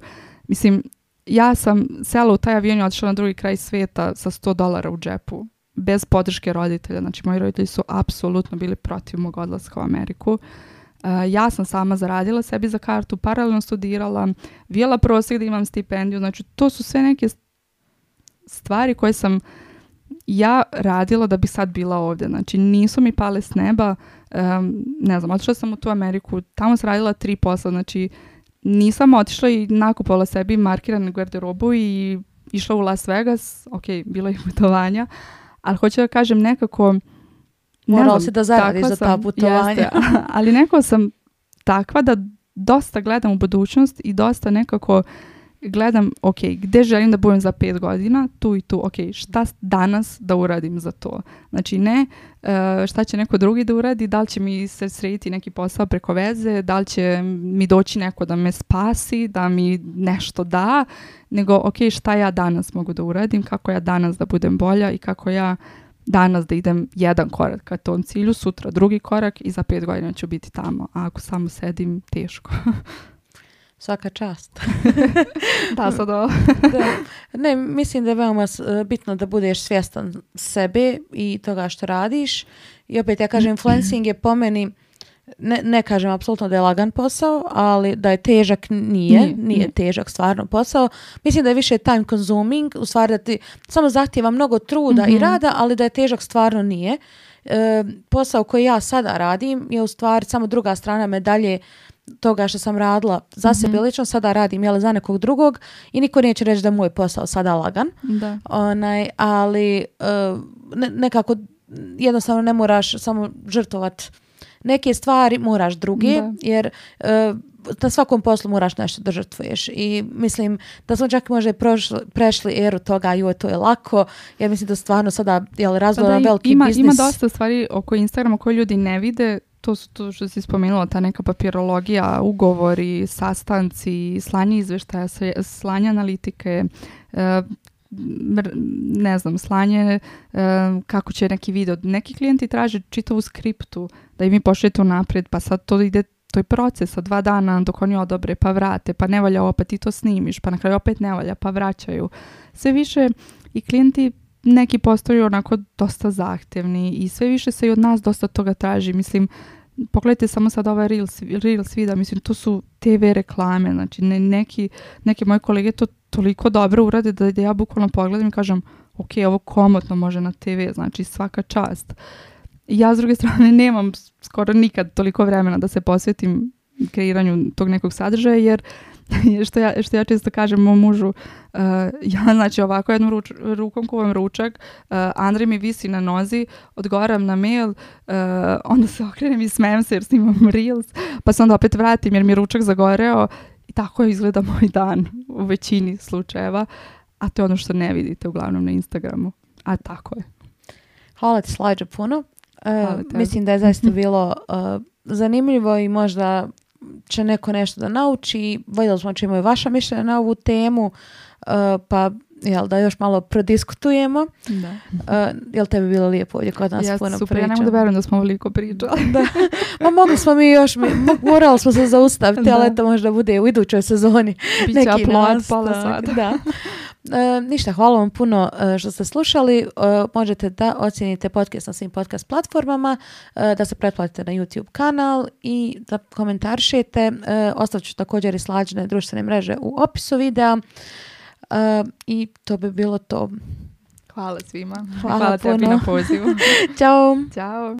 Mislim, ja sam sela u taj avion i otišla na drugi kraj svijeta sa 100 dolara u džepu bez podrške roditelja. Znači, moji roditelji su apsolutno bili protiv mog odlaska u Ameriku. E, ja sam sama zaradila sebi za kartu, paralelno studirala, vijela prosjek da imam stipendiju. Znači, to su sve neke stvari koje sam ja radila da bi sad bila ovdje. Znači, nisu mi pale s neba. ne znam, otišla sam u tu Ameriku, tamo sam radila tri posla. Znači, nisam otišla i nakupala sebi markiranu garderobu i išla u Las Vegas. Ok, bilo je putovanja, ali hoću da kažem nekako... Morao se da zaradi za ta putovanja. ali nekako sam takva da dosta gledam u budućnost i dosta nekako gledam, ok, gdje želim da budem za pet godina, tu i tu, ok, šta danas da uradim za to? Znači ne e, šta će neko drugi da uradi, da li će mi se srediti neki posao preko veze, da li će mi doći neko da me spasi, da mi nešto da, nego ok, šta ja danas mogu da uradim, kako ja danas da budem bolja i kako ja danas da idem jedan korak ka tom cilju, sutra drugi korak i za pet godina ću biti tamo, a ako samo sedim, teško. svaka čast. da, sad ovo. da. Ne, mislim da je veoma e, bitno da budeš svjestan sebe i toga što radiš. I opet ja kažem, influencing je po meni, ne, ne kažem apsolutno da je lagan posao, ali da je težak nije, nije, težak stvarno posao. Mislim da je više time consuming, u stvari da ti samo zahtjeva mnogo truda i mhm. rada, ali da je težak stvarno nije. E, posao koji ja sada radim je u stvari samo druga strana medalje toga što sam radila za mhm. sebe lično, sada radim jel, za nekog drugog i niko neće reći da je moj posao sada lagan. Da. Onaj, ali e, ne, nekako jednostavno ne moraš samo žrtovat neke stvari, moraš drugi jer e, na svakom poslu moraš nešto da žrtvuješ i mislim da smo čak možda prošli, prešli eru toga joj to je lako ja mislim da stvarno sada jel pa veliki ima, biznis ima dosta stvari oko Instagrama koje ljudi ne vide to su to što si spomenula, ta neka papirologija, ugovori, sastanci, slanje izveštaja, slanje analitike, e, ne znam, slanje e, kako će neki video. Neki klijenti traže čitavu skriptu da im mi pošljete unaprijed, pa sad to ide to je proces dva dana dok oni odobre, pa vrate, pa ne valja opet i to snimiš, pa na kraju opet ne valja, pa vraćaju. Sve više i klijenti neki postaju onako dosta zahtevni i sve više se i od nas dosta toga traži. Mislim, pogledajte samo sad ovaj Reels, Reels vida, mislim, to su TV reklame, znači ne, neki, neke moje kolege to toliko dobro urade da, da ja bukvalno pogledam i kažem, ok, ovo komotno može na TV, znači svaka čast. Ja s druge strane nemam skoro nikad toliko vremena da se posvetim kreiranju tog nekog sadržaja, jer što, ja, što ja često kažem mom mužu, eh, ja znači ovako jednom rukom kuvam ručak, uh, Andrej mi visi na nozi, odgovaram na mail, eh, onda se okrenem i smijem se jer snimam reels, pa se onda opet vratim jer mi je ručak zagoreo i tako je izgleda moj dan u većini slučajeva, a to je ono što ne vidite uglavnom na Instagramu, a tako je. Hvala ti Slađa puno. mislim da je zaista bilo zanimljivo i možda će neko nešto da nauči. Voljeli smo čemu i vaša mišljenja na ovu temu, e, pa jel da još malo prodiskutujemo. Da. Uh, jel tebi bilo lijepo ovdje kod nas ja, puno super, Ja da verujem da smo ovoliko pričali. da. Ma mogli smo mi još, mi, morali smo se zaustaviti, ali to možda bude u idućoj sezoni. Biće neki Da. E, ništa, hvala vam puno e, što ste slušali. E, možete da ocijenite podcast na svim podcast platformama, e, da se pretplatite na YouTube kanal i da komentaršite. Ostavit ću također i slađene društvene mreže u opisu videa. I to bi bilo to. Hvala svima. Hvala, hvala tebi na pozivu. Ćao. Ćao.